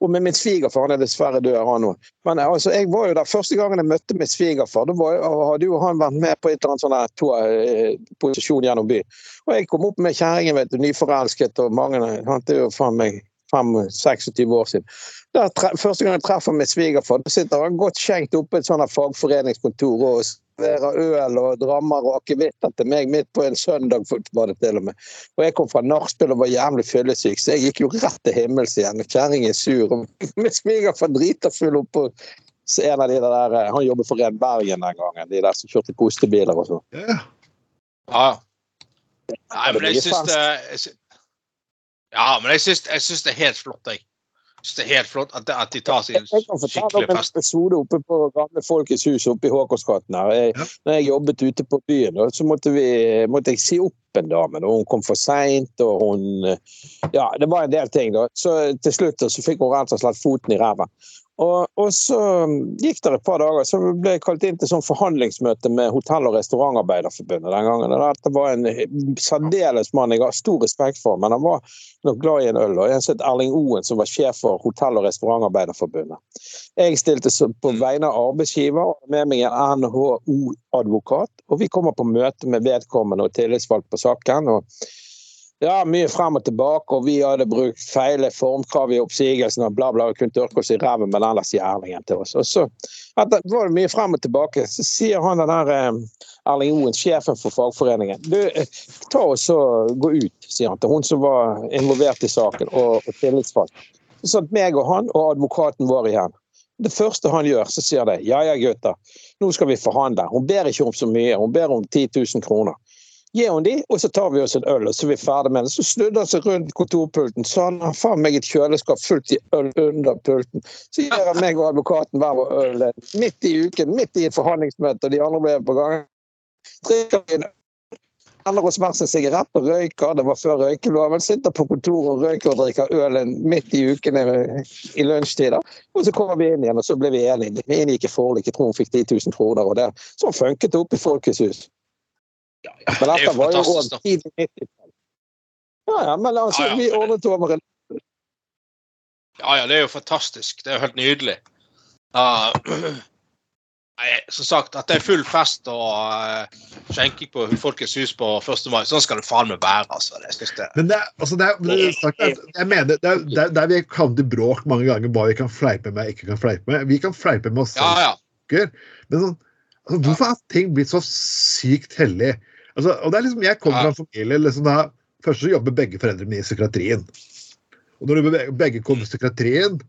Og med min svigerfar, han er dessverre død, han òg. Men altså, jeg var jo der første gangen jeg møtte min svigerfar. Da var, hadde jo han vært med på et eller annet sånn to, eh, posisjon gjennom byen. Og jeg kom opp med kjerringen, nyforelsket, og mange Han er jo faen meg 5-26 år siden. Da, tre, første gang jeg treffer min svigerfar, da sitter han godt skjenkt oppe i et sånt fagforeningskontor og serverer øl og drammer og akevitter til meg midt på en søndag, var det til og med. Og jeg kom fra nachspiel og var jævlig fyllesyk, så jeg gikk jo rett til himmels igjen. Kjerringen er sur. og Min svigerfar driter full oppå så en av de der, Han jobbet for Ren Bergen den gangen, de der som kjørte kostebiler og sånn. Ja. ja. Nei, men jeg Det syns det Ja, men jeg syns, det er helt flott, jeg. Syns det er helt flott at, at de tar seg fest. Jeg kan fortelle om en episode oppe på gamle Folkets hus oppe i Håkonsgaten. her. Jeg, Ja. når jeg jobbet ute på byen, så måtte, vi, måtte jeg si opp en dame. Da. Hun kom for seint, og hun Ja, det var en del ting, da. Så til slutt så fikk hun rett og slett foten i ræva. Og, og så gikk det et par dager, så ble jeg kalt inn til sånn forhandlingsmøte med Hotell- og restaurantarbeiderforbundet den gangen. Og Dette var en særdeles mann jeg har stor respekt for, men han var nok glad i en øl. Og som het Erling Oen, som var sjef for Hotell- og restaurantarbeiderforbundet. Jeg stilte på vegne av arbeidsgiver og med meg en NHO-advokat. Og vi kommer på møte med vedkommende og tillitsvalgt på saken. og ja, mye frem og tilbake, og vi hadde brukt feil formkrav i oppsigelsen og bla, bla, og kunne tørke oss i ræven med den Erlingen til oss. Og så etter, var det mye frem og tilbake. Så sier han den der eh, Erling Oen, sjefen for fagforeningen, du, eh, ta og gå ut, sier han til hun som var involvert i saken, og, og tillitsvalgt. Så satt meg og han og advokaten vår igjen. Det første han gjør, så sier det ja ja gutter, nå skal vi forhandle. Hun ber ikke om så mye, hun ber om 10 000 kroner. Gi hun de, og så tar vi oss en øl, og så er vi ferdig med det. Så snudde han seg rundt kontorpulten, så han har faen meg et kjøleskap fullt i øl under pulten. Så gir han meg og advokaten hver vår øl midt i uken, midt i et forhandlingsmøte, og de andre ble på gang. Drikker vi en øl, Ender oss hver sin sigarett og røyker, det var før røykeloven. Sitter på kontoret og røyker og drikker ølen midt i ukene i lunsjtider. Og så kommer vi inn igjen, og så ble vi enige. Vi inngikk et forlik, jeg tror hun fikk 10 000 kroner. og det. Sånn funket det oppe i Folkets hus. Men Det er dette jo var jo òg tidlig 90-tall. Ja, ja, men altså, Ja, ja, vi ordnet over en Ja, ja, det er jo fantastisk. Det er jo helt nydelig. Uh, Nei, som sagt, at det er full fest og uh, skjenking på Folkets hus på 1. mai, sånn skal det faen meg være. altså. Det synes jeg. Men det, altså det, er- det, sagt jeg mener, det, er- det, er- vi havnet i bråk mange ganger hva vi kan fleipe med og ikke kan fleipe med. Vi kan fleipe med oss selv, ja. ja. men sånn, altså, hvorfor har ting blitt så sykt hellig? Altså, og det er liksom, Jeg kommer fra en familie liksom da, Først så jobber begge foreldrene mine i psykiatrien. Og når du- begge kom i psykiatrien,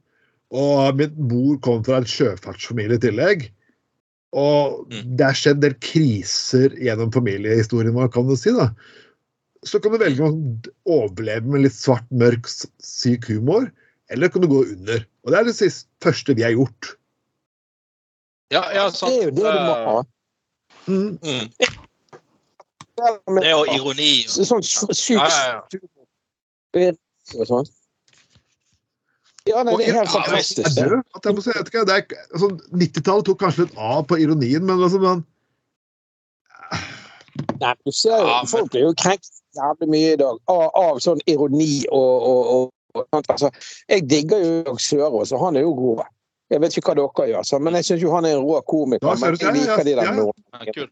og min mor kom fra en sjøfartsfamilie i tillegg og Mm. det er skjedd en del kriser gjennom familiehistorien vår, kan du si. da. Så kan du velge å overleve med litt svart, mørk, syk humor, eller kan du gå under. Og det er det siste, første vi har gjort. ja, ja sant. Det er jo det du må ha. Mm. Mm. Det er jo ironi. Sånn sykt Ja, nei, det er helt fantastisk. er, altså, 90-tallet tok kanskje litt av på ironien, men altså, man, Nei, du ser jo, Ja, men- Folk blir jo krenkt jævlig mye i dag av, av sånn ironi og, og, og, og. Altså, Jeg digger jo Sørås, og han er jo god. Jeg vet ikke hva dere gjør, men jeg syns jo han er en rå komiker. Men jeg liker de ja, der ja.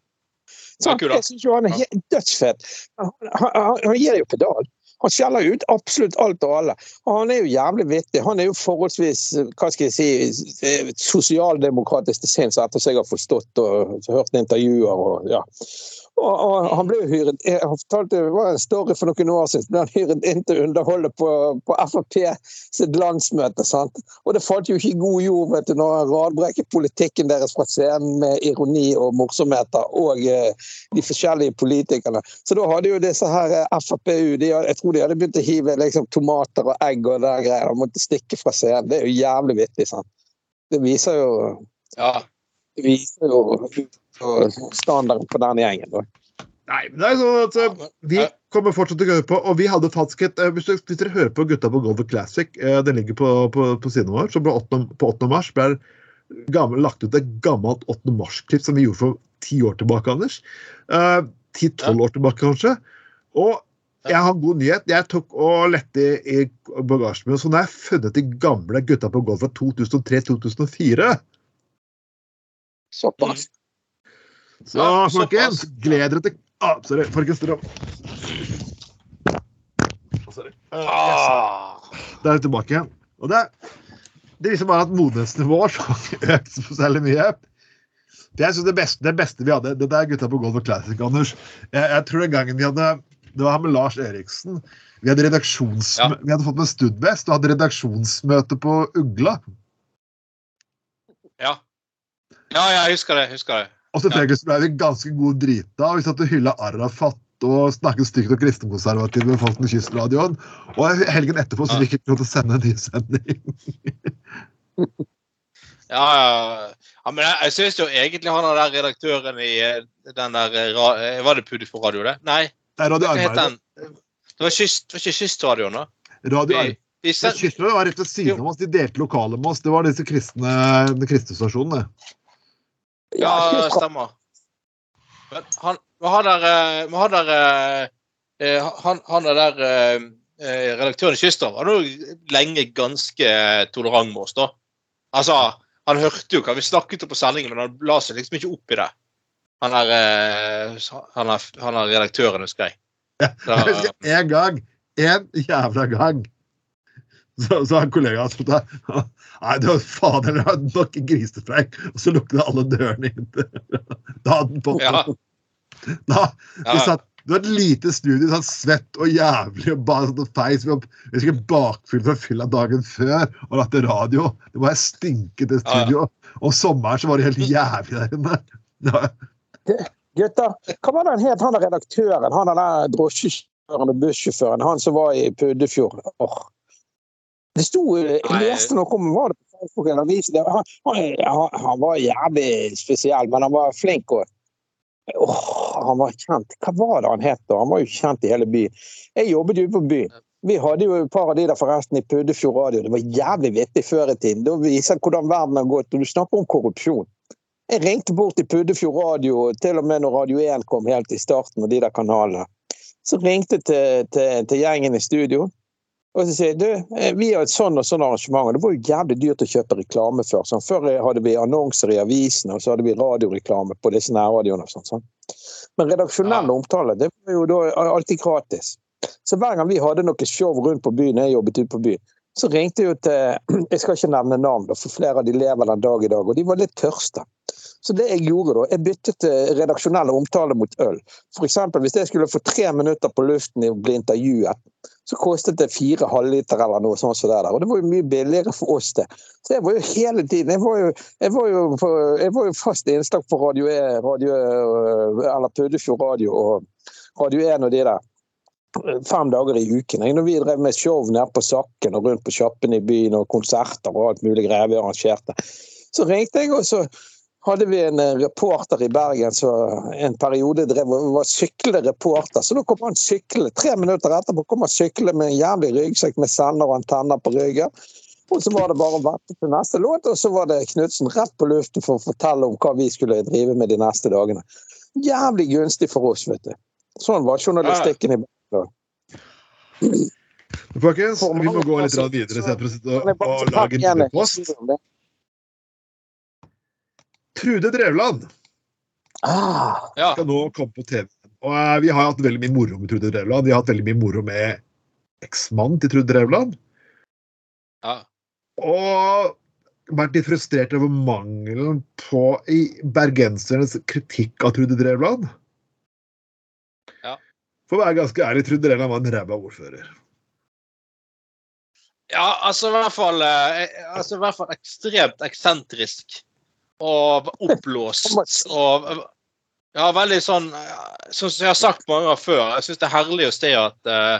Kul, da. Jeg syns jo han er dødsfett. Han, han, han, han gir jo pedal. Han skjeller ut absolutt alt og alle. Og han er jo jævlig vittig. Han er jo forholdsvis hva skal jeg si, eh, sosialdemokratisk til sinns, etter som jeg har forstått og hørt intervjuer. og ja. Og, og han ble hyret Jeg har fortalt det var en story for noen år siden. ble han hyret inn til å underholde på, på Frp sitt landsmøte. sant? Og det falt jo ikke i god jord vet du, når han radbrekker politikken deres fra scenen med ironi og morsomheter og eh, de forskjellige politikerne. Så da hadde jo disse her Frp-UD Jeg tror de hadde begynt å hive liksom, tomater og egg og der greier. og måtte stikke fra scenen. Det er jo jævlig vittig. sant? Det viser jo, Ja. det viser jo standarden på den gjengen. da. Nei, men det er sånn at eh, Vi kommer fortsatt til å høre på, og vi hadde faktisk et eh, Hvis, dere- hvis dere hører på Gutta på Golf Classic, eh, den ligger på, på, på siden vår, så ble 8, på 8. mars ble gammel, lagt ut et gammelt 8. mars-klipp som vi gjorde for ti år tilbake, Anders. Ti-tolv år tilbake, kanskje. Og jeg har en god nyhet. Jeg tok og lette i, bagasjen min, så nå har jeg funnet de gamle Gutta på Golf fra 2003-2004. Såpass. Så Ja, folkens, gled dere til ah, Sorry, folkens. Dere Sorry. Ah. Da er vi tilbake igjen. Og det, det viser bare at modenhetsnivået har ikke økt særlig mye. Det, jeg synes det, beste, det beste vi hadde Det der gutta på Golf og Classic, Anders. Jeg, jeg tror den gangen vi hadde Det var her med Lars Eriksen. Vi hadde, Ja. vi hadde fått med Studbest og hadde redaksjonsmøte på Ugla. Ja. ja, jeg husker det. husker det. Og selvfølgelig ja. ble vi ganske gode drita. og Vi satt og hylla Arafat og snakket stygt om kristenkonservative folk med kystradioen. Og helgen etterpå så fikk vi ikke lov til å sende en ny sending. Ja, ja. ja men jeg, jeg syns jo egentlig han er der redaktøren i eh, den der eh, eh, Var det Pudi for radio, det? Nei, Det er Radio het Det var, kyst, det var ikke Kystradioen, da? Radio Vi, Arbeid. vi Ja, send, Kystradioen var rett ved siden av oss. De delte lokale med oss. Det var disse kristne, den kristne stasjonene. ja, det stemmer. Men han, han der, eh, han der eh, eh, han, han er der redaktøren i Kystradioen var jo lenge ganske tolerant med oss, da. Altså, han hørte jo hva vi snakket om på sendingen, men han la seg liksom ikke opp i det. Han er, eh, han er, han er redaktøren, husker jeg. Jeg husker en gang, en jævla gang, så, så har en kollega sagt at Nei, det var fader, det var nok en grisestreik. Og så lukket alle dørene inn. Da hadde den fått Ja, Da, ja. satt, det var et lite studio, sånn svett og jævlig og bare sånn feis. Vi husker bakfyll fra fylla dagen før og lagde radio. Det var stinkete studio. Og sommeren så var det helt jævlig der inne. Gutter, hva var det han het, han der redaktøren? Han der drosjesjåføren og bussjåføren? Han som var i Puddefjord? Oh. Det sto Jeg leste noe om var det på Facebook eller. Han, han, han, var jævlig spesiell, men han var flink òg. han var kjent. Hva var det han het da? Han var jo kjent i hele byen. Jeg jobbet jo på byen. Vi hadde jo et par av de der forresten i Puddefjord radio. Det var jævlig vittig før i tiden. Da viser hvordan verden har gått. Og du snakker om korrupsjon. Jeg ringte bort til Puddefjord radio, til og med når Radio 1 kom helt i starten og de der kanalene. Så ringte jeg til, til, til gjengen i studio. Og så sier jeg, du, eh, vi har et sånn og sånn arrangement, og det var jo jævlig dyrt å kjøpe reklame før. Sånn. Før hadde vi annonser i avisene, og så hadde vi radioreklame på disse nærradioene. og sånn. sånn. Men redaksjonell Ja. omtale, det var jo da alltid gratis. Så hver gang vi hadde noe show rundt på byen, jeg jobbet ute på byen, så ringte jeg jo til Jeg skal ikke nevne navn, for flere av de lever den dag i dag, og de var litt tørste. Så det jeg gjorde da, jeg byttet til redaksjonell omtale mot øl. Eksempel, hvis jeg skulle få tre minutter på luften i å bli intervjuet, så kostet det fire halvliter eller noe sånt. som der. Og det var jo mye billigere for oss, det. Så jeg var jo hele tiden Jeg var jo, jeg var jo, jeg var jo fast innslag på Radio, E, radio eh, eller Puddefjord Radio og Radio 1 og de der. Fem dager i uken. Når vi drev med show nede på Sakken og rundt på sjappene i byen og konserter og alt mulig greier vi arrangerte, så ringte jeg, og så hadde vi en eh, reporter i Bergen som en periode drev og var syklende reporter. Så da kom han syklende. Tre minutter etterpå kom han syklende med en jævlig ryggsekk med sender og antenner på ryggen. Og så var det bare å vente til neste låt, og så var det Knutsen rett på luften for å fortelle om hva vi skulle drive med de neste dagene. Jævlig gunstig for oss, vet du. Sånn var journalistikken i Bergen. Folkens, vi må gå litt videre og, og lage en post. Trude Drevland Ah, Ja. skal nå komme på TV. Og uh, Vi har hatt veldig mye moro med Trude Drevland. Vi har hatt veldig mye moro med eksmannen til Trude Drevland. ja. Og vært litt frustrert over mangelen på i bergensernes kritikk av Trude Drevland. Ja. For å være ganske ærlig, Trude Drevland var en ræva ordfører. Ja, altså i hvert fall, eh, altså, i hvert fall ekstremt eksentrisk. Og oppblåst. Og ja, veldig sånn Som jeg har sagt mange ganger før, jeg syns det er herlig å se at uh,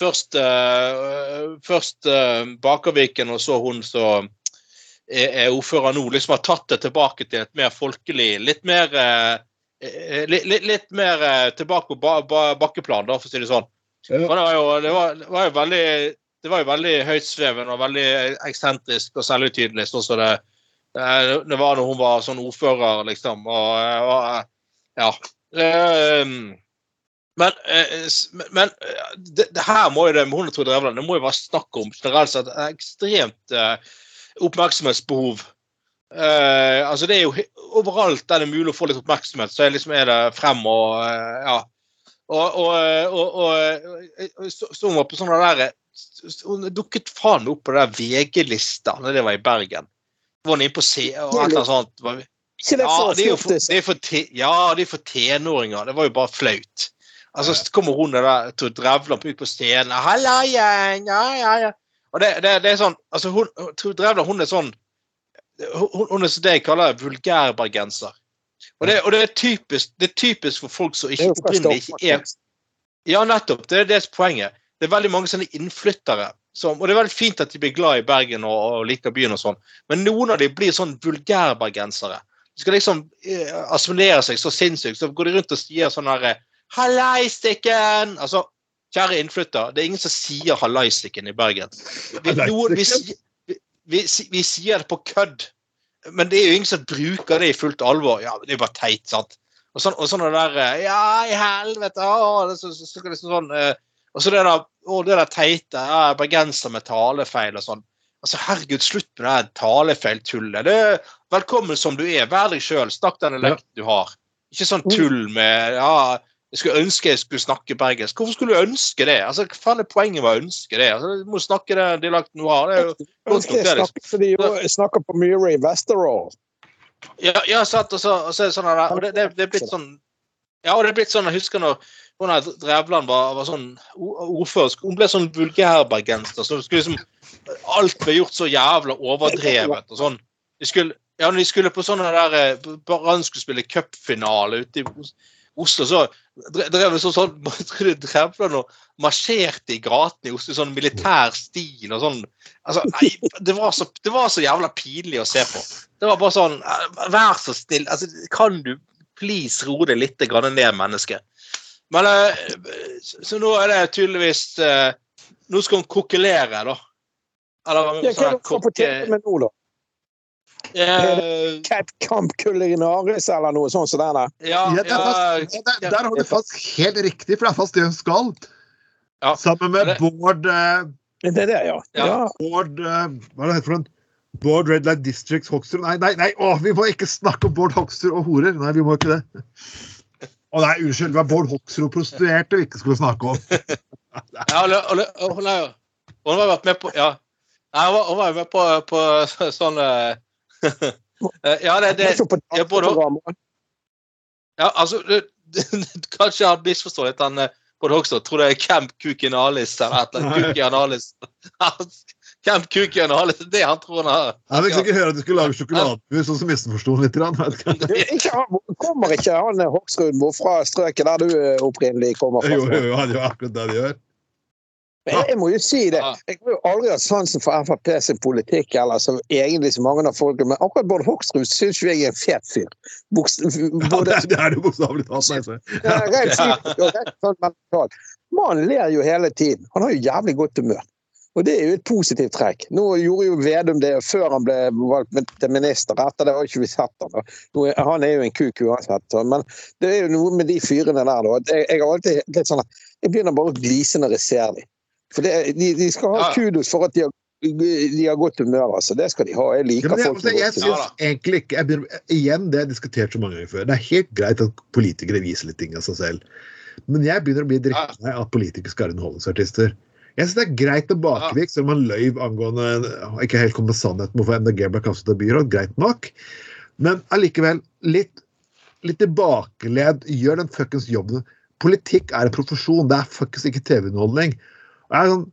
først, uh, først uh, Bakerviken og så hun som er, er ordfører nå, liksom har tatt det tilbake til et mer folkelig Litt mer litt, litt, litt mer tilbake på ba, ba, bakkeplan, da, for å si det sånn. Ja. det var jo, det var, det var jo veldig det var jo veldig høytsvevende og veldig eksentrisk og selvutydelig, sånn som det, det, det var når hun var sånn ordfører, liksom. Og, og ja. Um, men, eh, men- eh, det, det her må jo det med hun og Trude Drevland det må jo være snakk om generelt sett et ekstremt eh, oppmerksomhetsbehov. Eh, altså det er jo Overalt der det er mulig å få litt oppmerksomhet, så er, liksom, er det frem og eh, ja. Og, og, og, og, så, hun var på sånne der Hun dukket faen opp på den VG-lista da det var i Bergen. Var han inne på C og et eller annet sånt. Ja, de det er jo for, det er for, te, ja, det er for tenåringer. Det var jo bare flaut. Altså, så kommer hun der til å drevle ut på scenen. 'Halla, gjeng!' Ja, ja, ja. Og det, det, det er sånn altså hun, Trude Drevler, hun er sånn hun, hun er så det jeg kaller vulgærbergenser. Og det, og det, er typisk, det er typisk for folk som ikke opprinnelig ikke er ja, nettopp. Det er det som er poenget. Det er veldig mange sånne innflyttere. Som, og det er veldig fint at de blir glad i Bergen og, og liker byen og sånn, men noen av de blir sånn vulgærbergensere. De skal liksom eh, assimilere seg så sinnssykt, så går de rundt og sier sånn herre Hallaistikken! Altså, kjære innflytter, det er ingen som sier hallaistikken i Bergen. Vi, noen, vi, vi, vi, vi sier det på kødd, men det er jo ingen som bruker det i fullt alvor. Ja, det er bare teit, sant? Og sånn, og sånn det der eh, Ja, i helvete! Å, det så, så, så, liksom sånn eh, Og så det der, å, det der teite ja, bergenser med talefeil og sånn. Altså, Herregud, slutt med det talefeiltullet. Det er Velkommen som du er. Vær deg sjøl. Snakk den dialekten du har. Ikke sånn tull med ja, jeg skulle ønske jeg skulle snakke bergensk. Hvorfor skulle du ønske det? Altså, Hva faen er poenget med å ønske det? Altså, Du må snakke den dialekten du har. Det er jo godt nok, det. Liksom. fordi jeg snakker på Murray Westerall. Ja, ja sant, og så, og så er det sånn og det, det, det er blitt sånn Ja, og det er blitt sånn, jeg husker når hun Drevland var, var sånn ordfører, hun ble sånn vulgærbergenser. Så liksom Alt ble gjort så jævla overdrevet og sånn. De skulle, ja, når de skulle på sånne der eh, Brann skulle spille cupfinale ute i Oslo, så drev det sånn Drevland og marsjerte i gatene i Oslo i sånn militær stil og sånn. Altså, nei, det var, så, det var så jævla pinlig å se på. Det var bare sånn eh, Vær så snill. Altså, kan du please roe deg litt ned, menneske? Men eh, så, så nå er det tydeligvis eh, Nå skal hun kokkelere, da. Eller hva er sånn får med nå, da? Uh, Cat Camp Culinaris eller noe sånt som det der? Ja, Ja, det er fast, ja, der, der har du fast helt riktig, for det er fast det hun skal. Ja. Sammen med Det- Bård, uh, Det er det, ja. Ja. ja. Bård uh, Hva er det for en? Bård Red Light Districts Hoksrud Nei, nei, nei, å, vi må ikke snakke om Bård Hoksrud og horer! Nei, vi må ikke det. Å nei, unnskyld. Det var Bård Hoksrud og prostituerte vi ikke skulle snakke om. Ja, Ole, Ole, Ole, hun har vært med på Ja. Nei, hun var- hun var jo med på, på sånn eh, Ja, det, det Jeg så på både- Ja, altså det, Kanskje han misforstår litt. Han eh, Bård Hoksrud tror det er Camp Kukinalis eller et eller annet. Kukianalis. Camp Kukinalis, det er det han tror han har. Jeg fikk ikke høre at du skulle lage sjokoladepus, og så misforsto han litt. grann, vet ikke. Du, ikke kommer ikke han eh, Hoksrud fra strøket der du eh, opprinnelig kommer fra? Jo, jo, jo, han gjør akkurat det de gjør. Jeg må jo si det. Jeg har jo aldri hatt sansen for Frp sin politikk, eller som egentlig så mange av folket, men akkurat Bård Hoksrud syns jo jeg er en fet fyr. Bokst, Ja, både det, er- det er det bokstavelig talt. altså. ja, rent og rent sånn mentalt. Mannen ler jo hele tiden. Han har jo jævlig godt humør. Og det er jo et positivt trekk. Nå gjorde jo Vedum det før han ble valgt til minister. Etter det har ikke vi sett han. Nå Han er jo en kuk uansett. Men det er jo noe med de fyrene der, da. Jeg, jeg har alltid sånn jeg begynner bare å glise når jeg ser dem. For det, de, de skal ha Ja. kudos for at de har, de har godt humør. altså. Det skal de ha. Jeg liker ja, jeg, folk med jeg godt synes humør. Ja, egentlig ikke jeg begynner, Igjen, det har jeg diskutert så mange ganger før. Det er helt greit at politikere viser litt ting av seg selv. Men jeg begynner å bli drittlei av at politikere skal være underholdningsartister. Jeg syns det er greit tilbakevik, selv om han løy angående ikke helt kom med sannheten hvorfor MDG ble kastet av byråd. Greit nok. Men allikevel, litt, litt tilbakeled. Gjør den fuckings jobben. Politikk er en profesjon, det er fuckings ikke TV-underholdning. Jeg er sånn,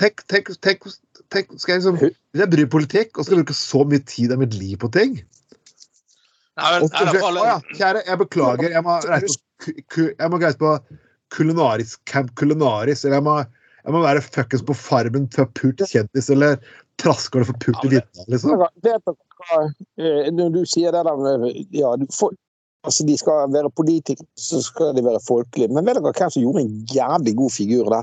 tenk, tenk, tenk, tenk, skal jeg liksom, Hvis jeg bryr politikk og skal bruke så mye tid av mitt liv på ting Nei, men, og i fall- Å ja, kjære, jeg beklager. Jeg må reise på, ku- ku- jeg må reise på kulinaris, Camp Kulinaris. Eller jeg må, jeg må være fuckings på Farmen til pult kjendis, eller Traskål for pult i Vinna, liksom. Vet dere hva, eh, Når du sier det der med ja, for, altså De skal være politikere, så skal de være folkelige. Men vet dere hvem som gjorde en jævlig god figur der?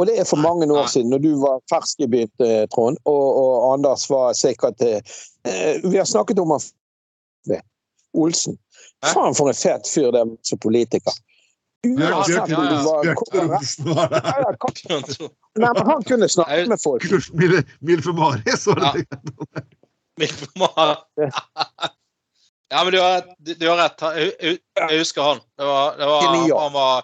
Og det er for mange år siden, når du var fersk i byen, eh, Trond, og, og Anders var sikkert til... eh, Vi har snakket om han. Olsen. Faen for en fet fyr det var som politiker. Uansett ja, om du var det. Nei, men han kunne snakke med folk. Milf Maris var det. Mikk Mar- Ja, men du har, du, du har rett. Jeg husker han. Det var, det var, han, var,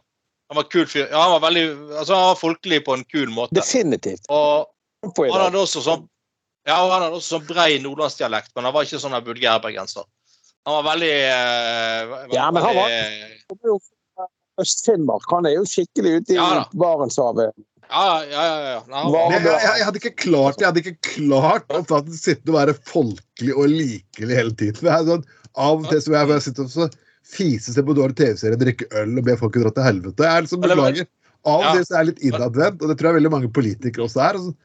han var kul fyr. Ja, han var veldig altså, han var folkelig på en kul måte. Definitivt. Og På han hadde også sånn ja, og han hadde også sånn brei nordlandsdialekt, men han var ikke sånn der vulgærbergenser. Han var veldig eh, Ja, men han var- kommer jo fra Øst-Finnmark. Han er jo skikkelig ute i Ja. Barentshavet. Ja, ja, ja. ja. Han jeg, jeg, jeg hadde ikke klart jeg hadde ikke klart å sitte og være folkelig og likelig hele tiden. Det er sånn, av og til som jeg, jeg sitter sitte og så fise seg på dårlig TV-serie, drikke øl og be folk dra til helvete. Jeg er liksom beklager. Av og til så er jeg litt innadvendt, og det tror jeg veldig mange politikere også er. Sånn,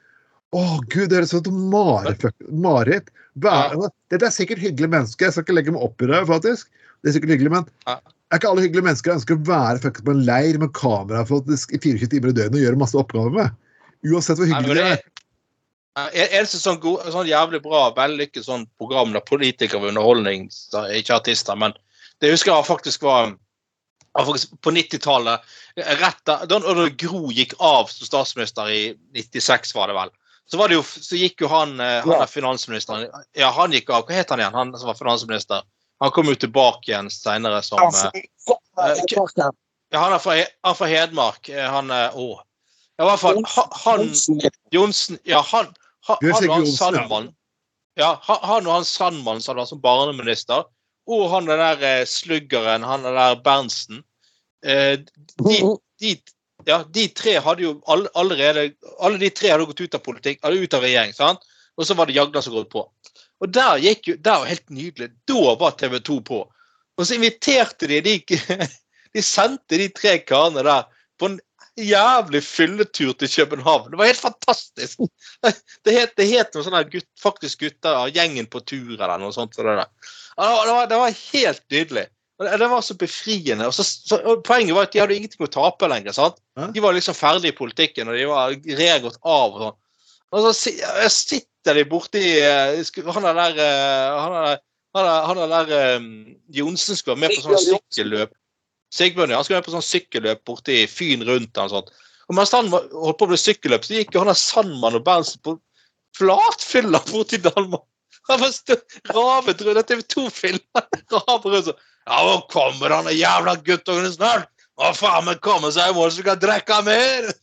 å gud, det høres ut som mareritt. Dette er sikkert hyggelige mennesker, jeg skal ikke legge meg opp i det, faktisk. Det er sikkert hyggelig, men er ikke alle hyggelige mennesker ønsker å være fucket på en leir med kamera faktisk, i 24 timer i døgnet og gjøre masse oppgaver med? Uansett hvor hyggelig det er. er eneste sånn, god, sånn jævlig bra, vellykket sånn program der politikere ved underholdning, er ikke artister, men det husker jeg faktisk var på 90-tallet. Da Gro gikk av som statsminister i 96, var det vel. Så, var det jo, så gikk jo han, eh, han er finansministeren Ja, han gikk av. Hva het han igjen, han som var finansminister? Han kom jo tilbake igjen senere som eh, Ja, han er fra, han er fra Hedmark. Eh, Han er Å. Ja, i hvert fall. Han Johnsen Ja, han, han, han og han Johnsen, ja. Han og han Sandmann som var som barneminister. Og han den der eh, sluggeren, han der Berntsen. Eh, de, de, ja, de tre hadde jo allerede Alle de tre hadde gått ut av politikk, hadde ut av regjering. sant? Og så var det Jagland som gått på. Og der gikk jo, der var helt nydelig. Da var TV 2 på. Og så inviterte de de, de sendte de tre karene der på en jævlig fylletur til København. Det var helt fantastisk. Det het, det het noe sånn her gutt, faktisk gutter, gjengen på tur eller noe sånt. Så det, det, var, det, var, helt nydelig. Det, var så befriende. Så, så, poenget var at de hadde ingenting å tape lenger. sant? De var liksom ferdige i politikken, og de var regått av. og sånn. Og så si- sitter de borti eh, Han er der eh, Han er der, han er, han er der um, Johnsen skulle være med på sånn sykkelløp. Sigbjørn. Han skulle være på sånn sykkelløp borti Fyn rundt og sånt. Og mens han var- holdt på med sykkelløp, så gikk jo han der Sandmann og Berntsen på flatfylla borti Danmark. Han var stø- ravet rundt. TV 2-filmer. Ravet rundt sånn. Ja, nå kommer han jævla guttungen snart. Å, faen meg komme seg i mål, så vi kan drikke mer!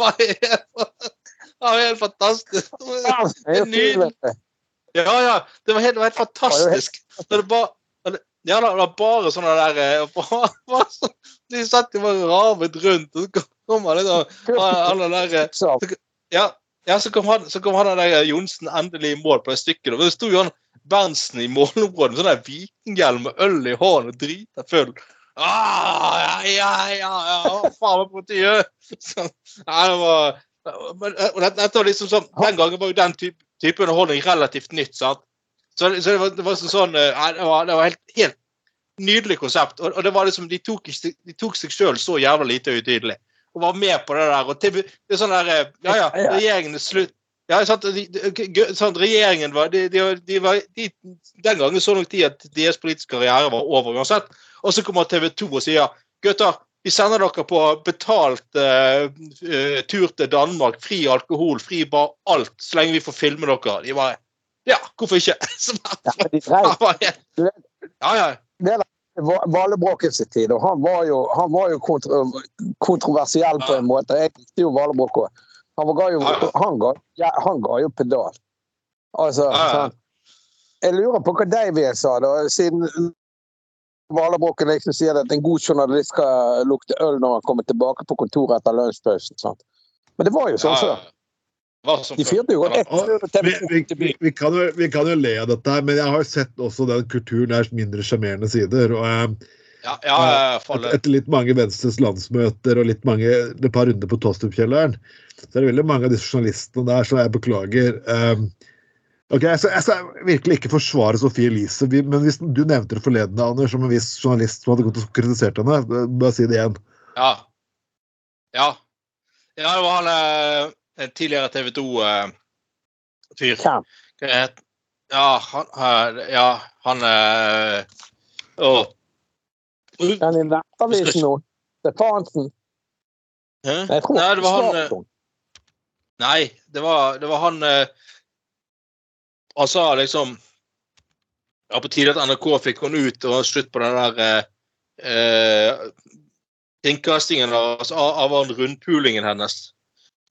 Det er det? det var helt fantastisk. Det du. Ja, ja. Det var helt, det var helt fantastisk. Når det bare ja, det var bare sånne der eh, bare, bare sånn, De satt jo bare ravet rundt, og så kom han liksom han der, eh, Så, ja, ja, så kom han, så kom han der eh, Johnsen endelig i mål på det stykket. Og det sto jo han Berntsen i målområdet med sånn der vikinghjelm med øl i hånden og drita full. Ah, ja, ja, ja, ja, faen meg på ja, det var men, og dette var liksom sånn, Den gangen var jo den type, type underholdning relativt nytt. sant? Så, så det, var, det var sånn, sånn eh, ja, det var, det var helt, helt nydelig konsept. Og, og det var liksom, De tok, ikke- de tok seg sjøl så jævla lite høytidelig. Og var med på det der. og TV, det er sånn der, eh, Ja, ja, Ja, ja. regjeringen er slutt ja, sant, de, de, sant, regjeringen var, de, de, var de, Den gangen så nok de at deres politiske karriere var over uansett. Og så kommer TV 2 og sier gutter, vi sender dere på betalt uh, tur til Danmark. Fri alkohol, fri bar, alt. Så lenge vi får filme dere. De bare Ja, hvorfor ikke? ja, ja, de var helt- ja, ja. Va- Valebrokken sin tid, og han var jo, han var jo kontro kontroversiell på en måte. Jeg likte jo Valebrokk òg. Han, ga jo, han, ga, han ga jo pedal. Altså. Jeg lurer på hva Davies sa, da, siden Valebrokken liksom sier at en god journalist skal lukte øl når han kommer tilbake på kontoret etter lunsjpausen. Men det var jo sånn før. ja. De fyrte jo Vi, vi, vi, vi, kan jo, vi kan jo le av dette, men jeg har sett også den kulturen deres mindre sjarmerende sider. og eh, Ja, ja, ja, et. Etter litt mange Venstres landsmøter og litt mange, et par runder på Tostrup-kjelleren, så er det veldig mange av disse journalistene der som jeg beklager. Um, ok, så jeg skal virkelig ikke forsvare Sofie Elise, men hvis du nevnte det forleden, Anders, som en viss journalist som hadde gått og kritisert henne, bare si det igjen. Ja. Ja. Ja, det var han eh, tidligere TV 2-fyr. Hvem? Ja, han eh, Ja, han eh, Å. Den i Nettavisen nå? Hæ? Nei, Nei, det var han eh, Nei, det var, det var han eh, Han sa liksom Ja, på tide at NRK fikk henne ut og slutt på den der eh, eh, innkastingen av, av av rundpulingen hennes.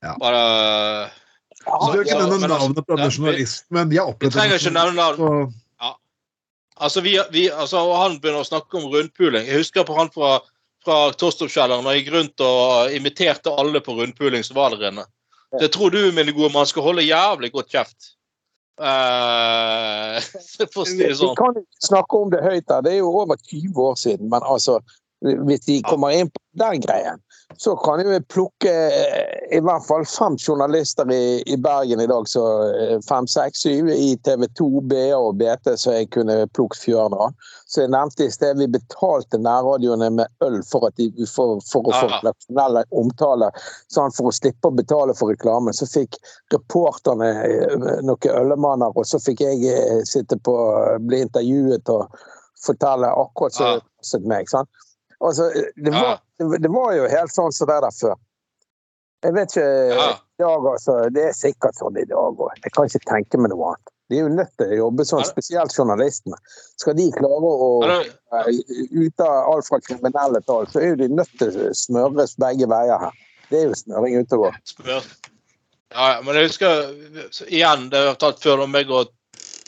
Ja. Bare du har ikke nevne altså, navnet på ja, journalisten, men de har Vi opplevd trenger ikke nevne navn. så- Altså, vi, vi, altså, han begynner å snakke om rundpuling. Jeg husker på han fra, fra Torstopkjelleren og gikk rundt og imiterte alle på rundpuling som var der inne. Det tror du, mine gode mann, skal holde jævlig godt kjeft. Uh, for å si det Vi sånn. kan ikke snakke om det høyt her, det er jo over 20 år siden. Men altså, hvis de kommer inn på den greien, så kan jo vi plukke eh, i hvert fall fem journalister i, i Bergen i dag, så eh, fem, seks, syv i TV 2, BA og BT, så jeg kunne plukket fjøren av. Så jeg nevnte i sted vi betalte nærradioene med øl for, at de, for, for å få redaksjonelle omtale, sånn for å slippe å betale for reklame. Så fikk reporterne eh, noen ølemanner, og så fikk jeg sitte på, bli intervjuet og fortelle akkurat Ja. det passet meg. sant? Altså, det, var, ja. det var jo helt sånn som det der før. Jeg vet ikke Ja. dag, altså. Det er sikkert sånn i dag òg. Jeg kan ikke tenke meg noe annet. De er jo nødt til å jobbe sånn, spesielt journalistene. Skal de klare å eh, ut av alt fra kriminelle tall, så er jo de nødt til å smøres begge veier her. Det er jo smøring ute og går. Ja, ja, men jeg husker igjen, det har tatt før da meg og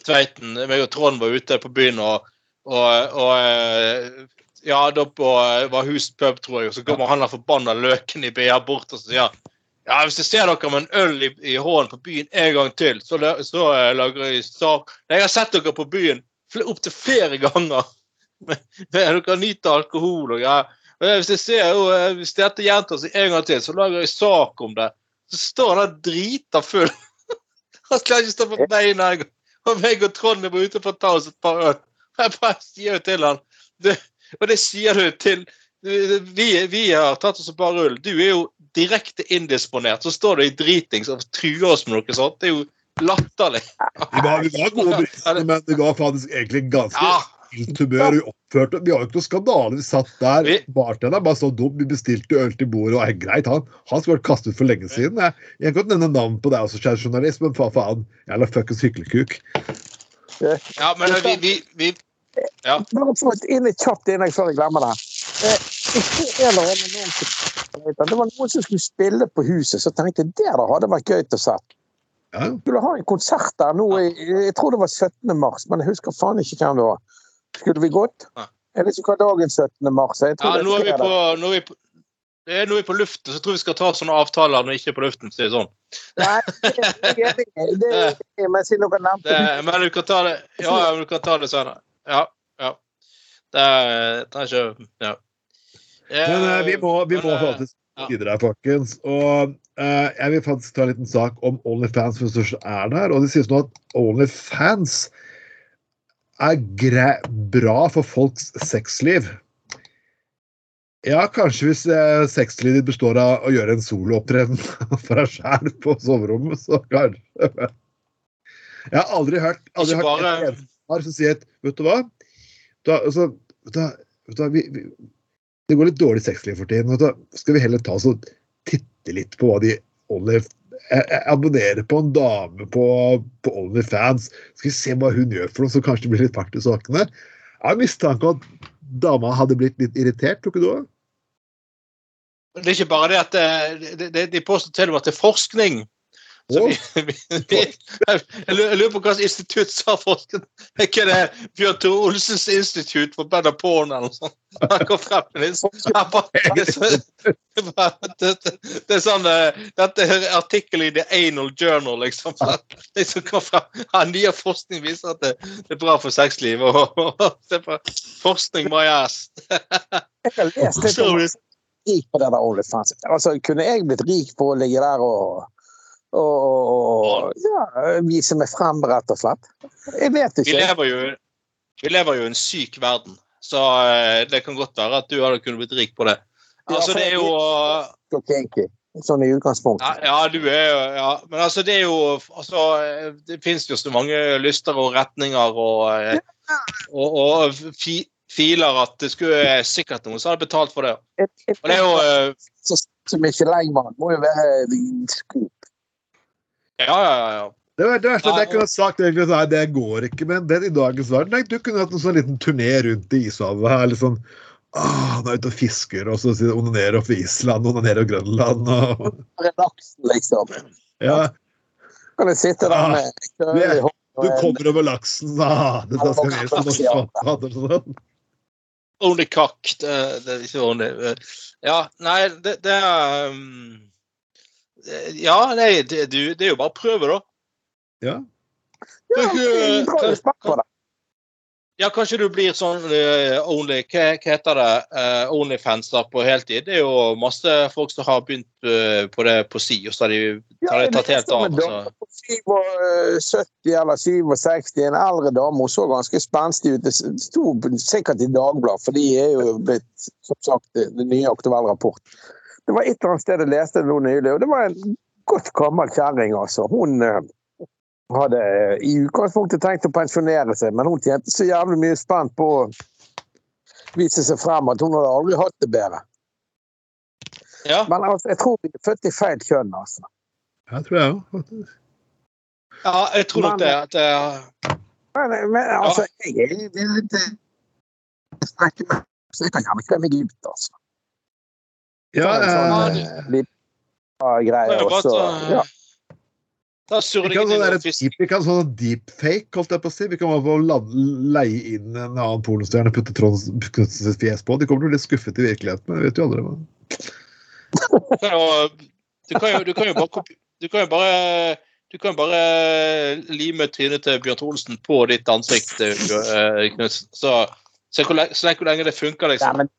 Tveiten, meg og Trond var ute på byen og, og, og eh, Ja, da på var Hus pub, tror jeg, og så kommer han der forbanna løken i BA bort og så sier ja, hvis jeg ser dere med en øl i, i hånden på byen en gang til, så, så uh, lager jeg sak. Nei, Jeg har sett dere på byen opptil flere ganger. Men dere nyter alkohol og greier. Og Hvis jeg ser jo, eh, hvis dette gjentar seg en gang til, så lager jeg sak om det. Så står han der drita full. Han klarer ikke å stå på beina engang. Og meg og Trond er ute for å ta oss et par øl. Jeg bare sier jo til han du, Og det sier du til vi, vi har tatt oss par øl. Du er jo direkte indisponert. Så står du i dritings og truer oss med noe sånt. Det er jo latterlig. Vi var, vi var gode brytere, men vi var faktisk egentlig ganske Ja. humør. Vi oppførte Vi har jo ikke noe skandale. Vi satt der, bartenderen bare så dum. Vi bestilte øl til bordet, og er greit, han, han skulle vært kastet ut for lenge siden. Jeg, jeg kan godt nevne navn på deg også, kjære journalist, men faen, faen. Jævla fuckings hyklekuk. Ja, men vi, vi, vi Bare få et inn kjapt innlegg før jeg glemmer det. Eh, Det var noen som skulle spille på huset, så tenkte jeg det da hadde vært gøy til å se. Ja. Skulle ha en konsert der nå jeg, Jeg tror det var 17. mars, men jeg husker faen ikke hvem det var. Skulle vi gått? Ja. Jeg vet ikke hva dagen 17. mars er. Ja, nå er vi på, nå er vi på det er nå er på luften, så jeg tror vi skal ta sånne avtaler når vi ikke er på luften. Så det er sånn. Nei, det. Det det, men siden dere nevnte Det, men du kan ta det Ja, ja, du kan ta det senere. Ja. ja. Det er, det er ikke Ja. Men uh, vi må, vi må eh, faktisk videre her, folkens. Og uh, jeg vil faktisk ta en liten sak om Onlyfans hvis du er der. Og det sies nå at Onlyfans er bra for folks sexliv. Ja, kanskje hvis eh, sexlivet ditt består av å gjøre en soloopptreden for deg sjæl på soverommet, så kanskje. Jeg har aldri hørt, aldri hørt bare- et par som sier at vet du hva, da, altså, da, du, vi, vi, det går litt dårlig sexliv for tiden. Da. Skal vi heller ta oss og titte litt på hva de holder jeg, jeg abonnerer på en dame på, på OnlyFans. Skal vi se hva hun gjør for noe, så kanskje det blir litt fart i sakene. Jeg har mistanke om at dama hadde blitt litt irritert, tror ikke du òg? Det er ikke bare det at det, det, de påstår til og med at det er forskning. Så vi, vi, vi, jeg lurer på hvilket institutt sa forsket Er ikke det Bjørn Tore Olsens institutt for better porn eller noe sånt? Han kom frem med det. Er sånn eh, Dette er artikkel i The Anal Journal, liksom. De som kom frem. Ja, Nye forskning viser at det, det er bra for sexliv. Og, forskning my ass. Jeg har lest det. rik på det der OnlyFans. Altså, kunne jeg blitt rik på å ligge der og, og, ja, vise meg frem, rett og slett? Jeg vet Vi ikke. lever jo, vi lever jo i en syk verden, så eh, det kan godt være at du hadde kunnet blitt rik på det. Altså, det er jo Sånn i utgangspunktet. ja, du er jo Ja, men altså, det er jo altså, Det finnes jo så mange lyster og retninger og, eh, og, og fi, filer at det skulle sikkert noen som hadde betalt for det. Et, et, Og det er jo som Michelin-mann må jo være scoop. Ja, ja, ja. ja. Det var det verste at jeg kunne sagt egentlig, nei, det går ikke, men den i dagens verden nei, Du kunne hatt en sånn liten turné rundt i ishavet her. litt sånn Ah, nå er ute og fisker, og så onanerer opp i Island, onanerer opp Grønland og Laksen, liksom. Ja, Kan jeg sitte der med kølle i du kommer over laksen, ah, dette skal vi så norsk sånn. Only cock. Det, det er ikke only eh, Ja, nei, det, det er um, Ja, nei, det, du, det er jo bare å prøve, da. Ja. Ja. Ja, kanskje du blir sånn uh, only Hva, hva heter det? Uh, Onlyfans da på heltid. Det er jo masse folk som har begynt uh, på det på si, og så har de tar det tatt helt av. altså. en Så. dame på 77 eller 67, en eldre dame. Hun så ganske spenstig ut. Det sto sikkert i Dagbladet, for de er jo blitt som sagt den nye aktuelle rapport. Det var et eller annet sted jeg leste det nå nylig, og det var en godt gammel kjerring, altså. Hun eh, hadde eh, i utgangspunktet tenkt å pensjonere seg, men hun tjente så jævlig mye spent på å vise seg frem at hun hadde aldri hatt det bedre. Ja, Men altså, jeg tror vi er født i feil kjønn, altså. Jeg tror jeg òg. ja, jeg tror nok det. At, Uh... Men, men altså, jeg er jeg litt eh, jeg strekker meg, så jeg kan gjerne kle meg ut, altså. Ja, eh, sånn, eh, litt ja, det greier, ja. Ta vi kan, sånn vi kan sånn deepfake, holdt jeg på å si. Vi kan bare få leie inn en annen pornostjerne og putte Trond Knutsens fjes på. De kommer til å bli skuffet i virkeligheten, men det vet jo aldri. Du kan jo- Du kan jo, du kan jo bare Du kan jo bare du kan bare lime trynet til Bjørn Olsen på ditt ansikt, eh, Knutsen. Så se hvor lenge, så lenge, det funker, Ja, liksom. men,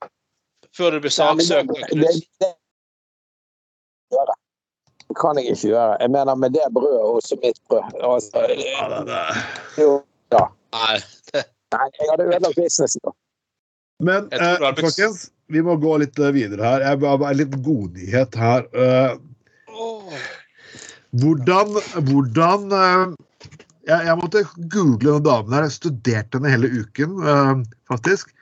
Før du blir ja, det, saksøkt. det, det. Det kan jeg ikke gjøre. Jeg mener med det brødet og også mitt brød. Altså, Ja, det, det. jo, Nei, nei, jeg hadde ødelagt businessen da. Men eh, folkens, vi må gå litt eh, videre her. Jeg har en litt godnyhet her. Eh, hvordan hvordan eh, jeg, jeg måtte google denne damen her. Jeg studerte henne hele uken, eh, faktisk.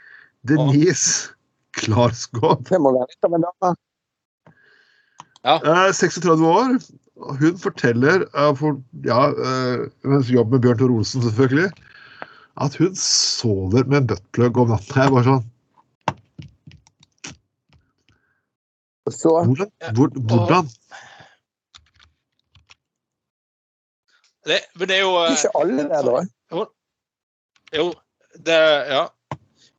Denise Klarsgaard. Det må være litt av en dame. Eh, 36 år. Hun forteller, eh, for, ja, eh, mens jobb med Bjørn Tore Olsen selvfølgelig, at hun sover med en buttplug om natta. Jeg bare sånn så Hvordan? Hvor, hvordan? Det, men det er jo eh, Ikke alle der, da. Jo, det Ja.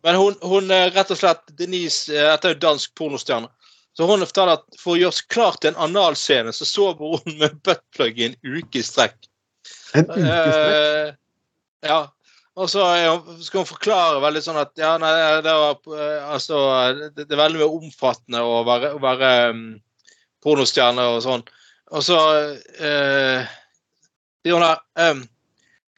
Men hun, hun eh, rett og slett Denise eh, Dette er jo dansk pornostjerne. Så hun forteller at for å gjøre seg klar til en analscene, så sover hun med buttplug i en uke i strekk. En ukestrekk? Uh, ja. Og så skal hun forklare veldig sånn at ja, nei, det, var, eh, altså, det, det er veldig omfattende å være, å være um, pornostjerne og sånn. Og så uh, hun her ehm, eh,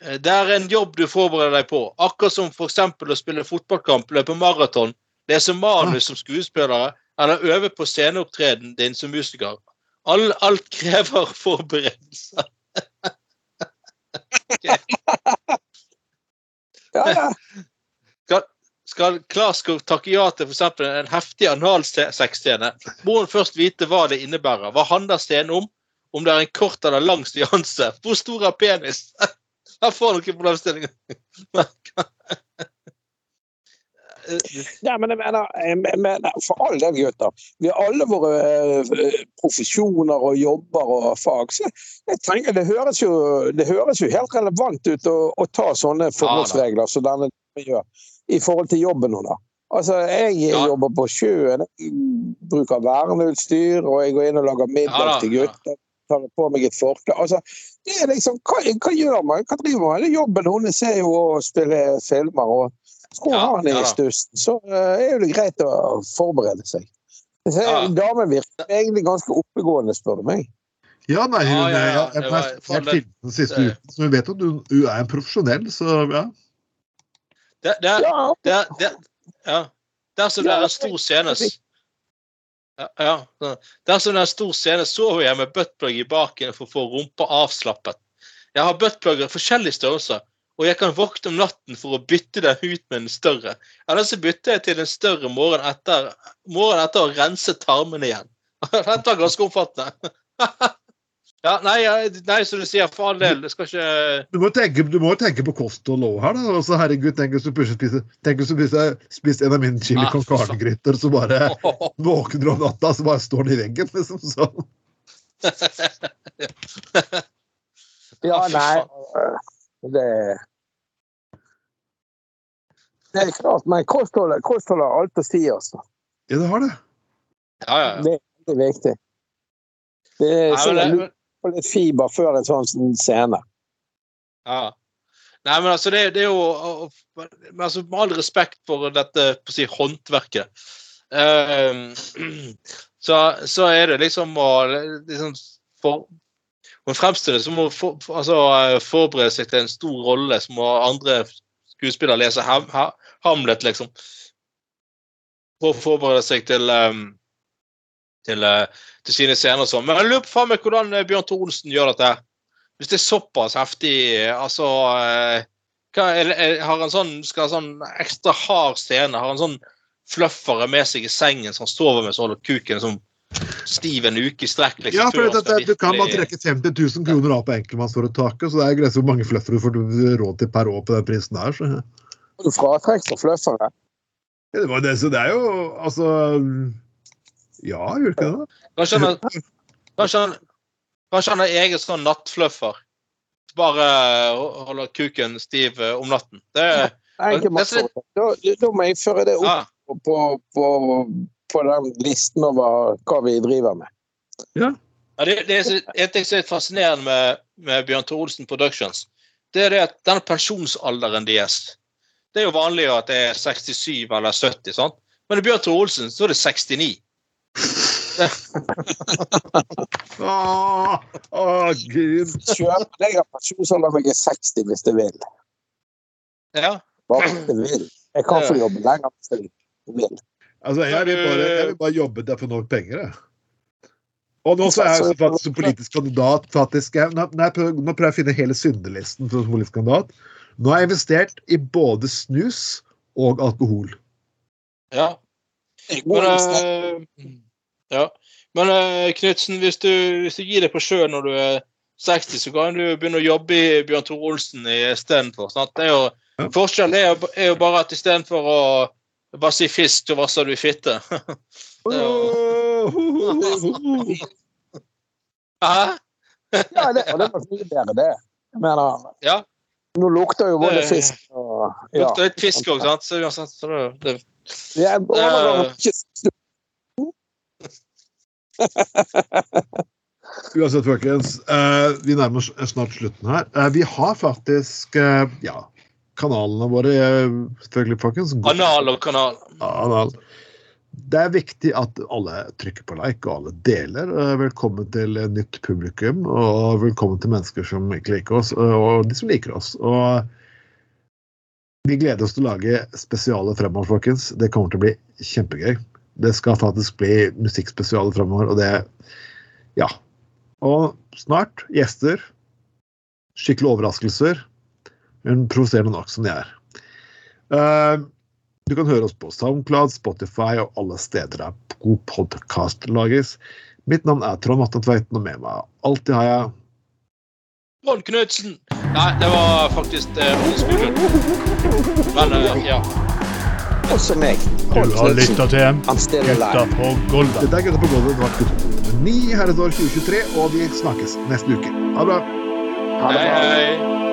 Det er en jobb du forbereder deg på. Akkurat som f.eks. å spille fotballkamp, løpe maraton, lese manus som skuespillere eller øve på sceneopptreden din som musiker. All, alt krever forberedelser. Ja, ja. Skal, skal Klarskog takke ja til f.eks. en heftig analsexscene, må hun først vite hva det innebærer. Hva handler scenen om? Om det er en kort eller lang stianse? Hvor stor er penis? Her får noen problemstillinger. Nei, men jeg mener, jeg mener for all del, gutter. Vi har alle våre eh, profesjoner og jobber og fag. Så jeg tenker det høres jo, det høres jo helt relevant ut å, å ta sånne forholdsregler som denne gjør, i forhold til jobben hennes. Altså, jeg Ja. jobber på sjøen, jeg bruker verneutstyr, og jeg går inn og lager middag Ja da, til gutter. Tar på meg et forkle. Altså, det er liksom, hva, hva gjør man? Hva driver man? med? Jobben hennes er jo å spille filmer. og Skulle Ja, ha den ja i da. stussen, så uh, er det greit å forberede seg. Så Ja. Damen virker egentlig ganske oppegående, spør du meg. Ja, nei, hun Ja, ja, ja, jeg- det jeg- var- jeg- for jeg det- den siste det- uken, så hun vet at hun, hun er en profesjonell, så ja. Det, det, Ja, det, det, ja. Dersom det er en stor scene ja, ja. Dersom det er en stor scene, sover jeg med buttplug i baken for å få rumpa avslappet. Jeg har buttplugger i forskjellige størrelser, og jeg kan våkne om natten for å bytte den ut med en større. Eller så bytter jeg til en større morgen etter, morgen etter å rense tarmene igjen. Dette var ganske omfattende. Ja, nei, nei, som du sier, for all del. Det skal ikke Du må tenke, du må tenke på kosthold òg her, da. Altså, herregud, tenk hvis du plutselig spiser, tenk hvis du spiser, spiser en av mine chili con carne-gryter, så bare våkner du om natta, så bare står den i veggen, liksom. sånn. ja Ah, nei eh, Det Det er klart, men kostholdet kosthold har alt å si, altså. Ja, det har det. Ja, ja, ja. Det er veldig viktig. Det er Nei, men på litt fiber før en sånn scene. Ja. Nei, men altså, det, det er jo men altså, Med all respekt for dette på å si, håndverket, uh, så, så er det liksom å liksom for, Hun fremstiller som å for, altså, forberede seg til en stor rolle som å andre skuespillere lese ham, ha, Hamlet, liksom. For å forberede seg til um, til, eh, til sine scener og sånn. Men jeg lurer på meg hvordan eh, Bjørn Olsen gjør dette. Hvis det er såpass heftig, altså eh, hva, er, er, Har han sånn skal ha sånn ekstra hard scene? Har han sånn fluffere med seg i sengen som han sover med så holder kuken som stiv en uke i strekk? Liksom, Ja, for det, det, det, du kan bare trekke 50 000 kroner av på enkeltmannsforetaket, så det er grenser hvor mange fluffere du får råd til per år på den prisen der. Så. Du fratrekk for fluffere? Ja, det, var det, så det er jo altså Ja, gjorde ikke det? Kanskje han har- kanskje han Kanskje han har egen sånn nattfluffer. Bare eh, holder kuken stiv eh, om natten. Det Enkeltmannsforetak. Da, da må jeg føre det opp ja. på, på, på den listen over hva vi driver med. Ja, det, det er en ting som er fascinerende med, med Bjørn Tore Olsen Productions, det er det at den pensjonsalderen deres Det er jo vanlig at det er 67 eller 70, sant? men i Bjørn Tore Olsen så er det 69. Å, oh, gud. Kjøp deg av pensjonsalder jeg er 60 hvis du vil. Ja. Bare hvis jeg vil. Jeg kan få jobbe lenger hvis jeg vil. Altså, jeg vil, bare, jeg vil bare jobbe der for nok penger, jeg. Og nå så er jeg faktisk som politisk kandidat faktisk, jeg, nå, nå, prøver, nå prøver jeg å finne hele syndelisten som politisk kandidat. Nå har jeg investert i både snus og alkohol. Ja. Men, eh, ja. Men eh, Knutsen, hvis du, hvis du gir deg på sjø når du er 60, så kan du begynne å jobbe i Bjørn Tore Olsen istedenfor. Ja. Forskjellen er jo, er jo bare at istedenfor å bare si fisk, så vasser du i fitte. Hæ? Ja, det, og det var mye bedre, det. Jeg mener, Ja. Nå lukter jo både fisk og ja. Lukter litt fisk òg, sant? Så uansett, så det, det, ja, Uansett, folkens. eh, vi nærmer oss snart slutten her. Eh, vi har faktisk eh, ja, kanalene våre, selvfølgelig, folkens. Anal og kanal. Anal. Det er viktig at alle trykker på like, og alle deler. Velkommen til nytt publikum, og velkommen til mennesker som ikke liker oss, og de som liker oss. Og vi gleder oss til å lage spesialer fremover, folkens. Det kommer til å bli kjempegøy. Det skal faktisk bli musikkspesialer fremover, og det Ja. Og snart gjester. Skikkelig overraskelser. Men provoserende nok som de er. Eh, du kan høre oss på SoundCloud, Spotify og alle steder der god podkast lages. Mitt navn er Trond Atten Tveiten, og med meg alltid har jeg Trond Knutsen! Nei, det var faktisk eh, Men eh, ja. Også meg. Du har lytta til Han stiller Gutta på gulvet. Dette er Gutta på gulvet. Det var kultur nummer ni herreår 2023, og vi snakkes neste uke. Ha det bra. Ha det Hei, hei.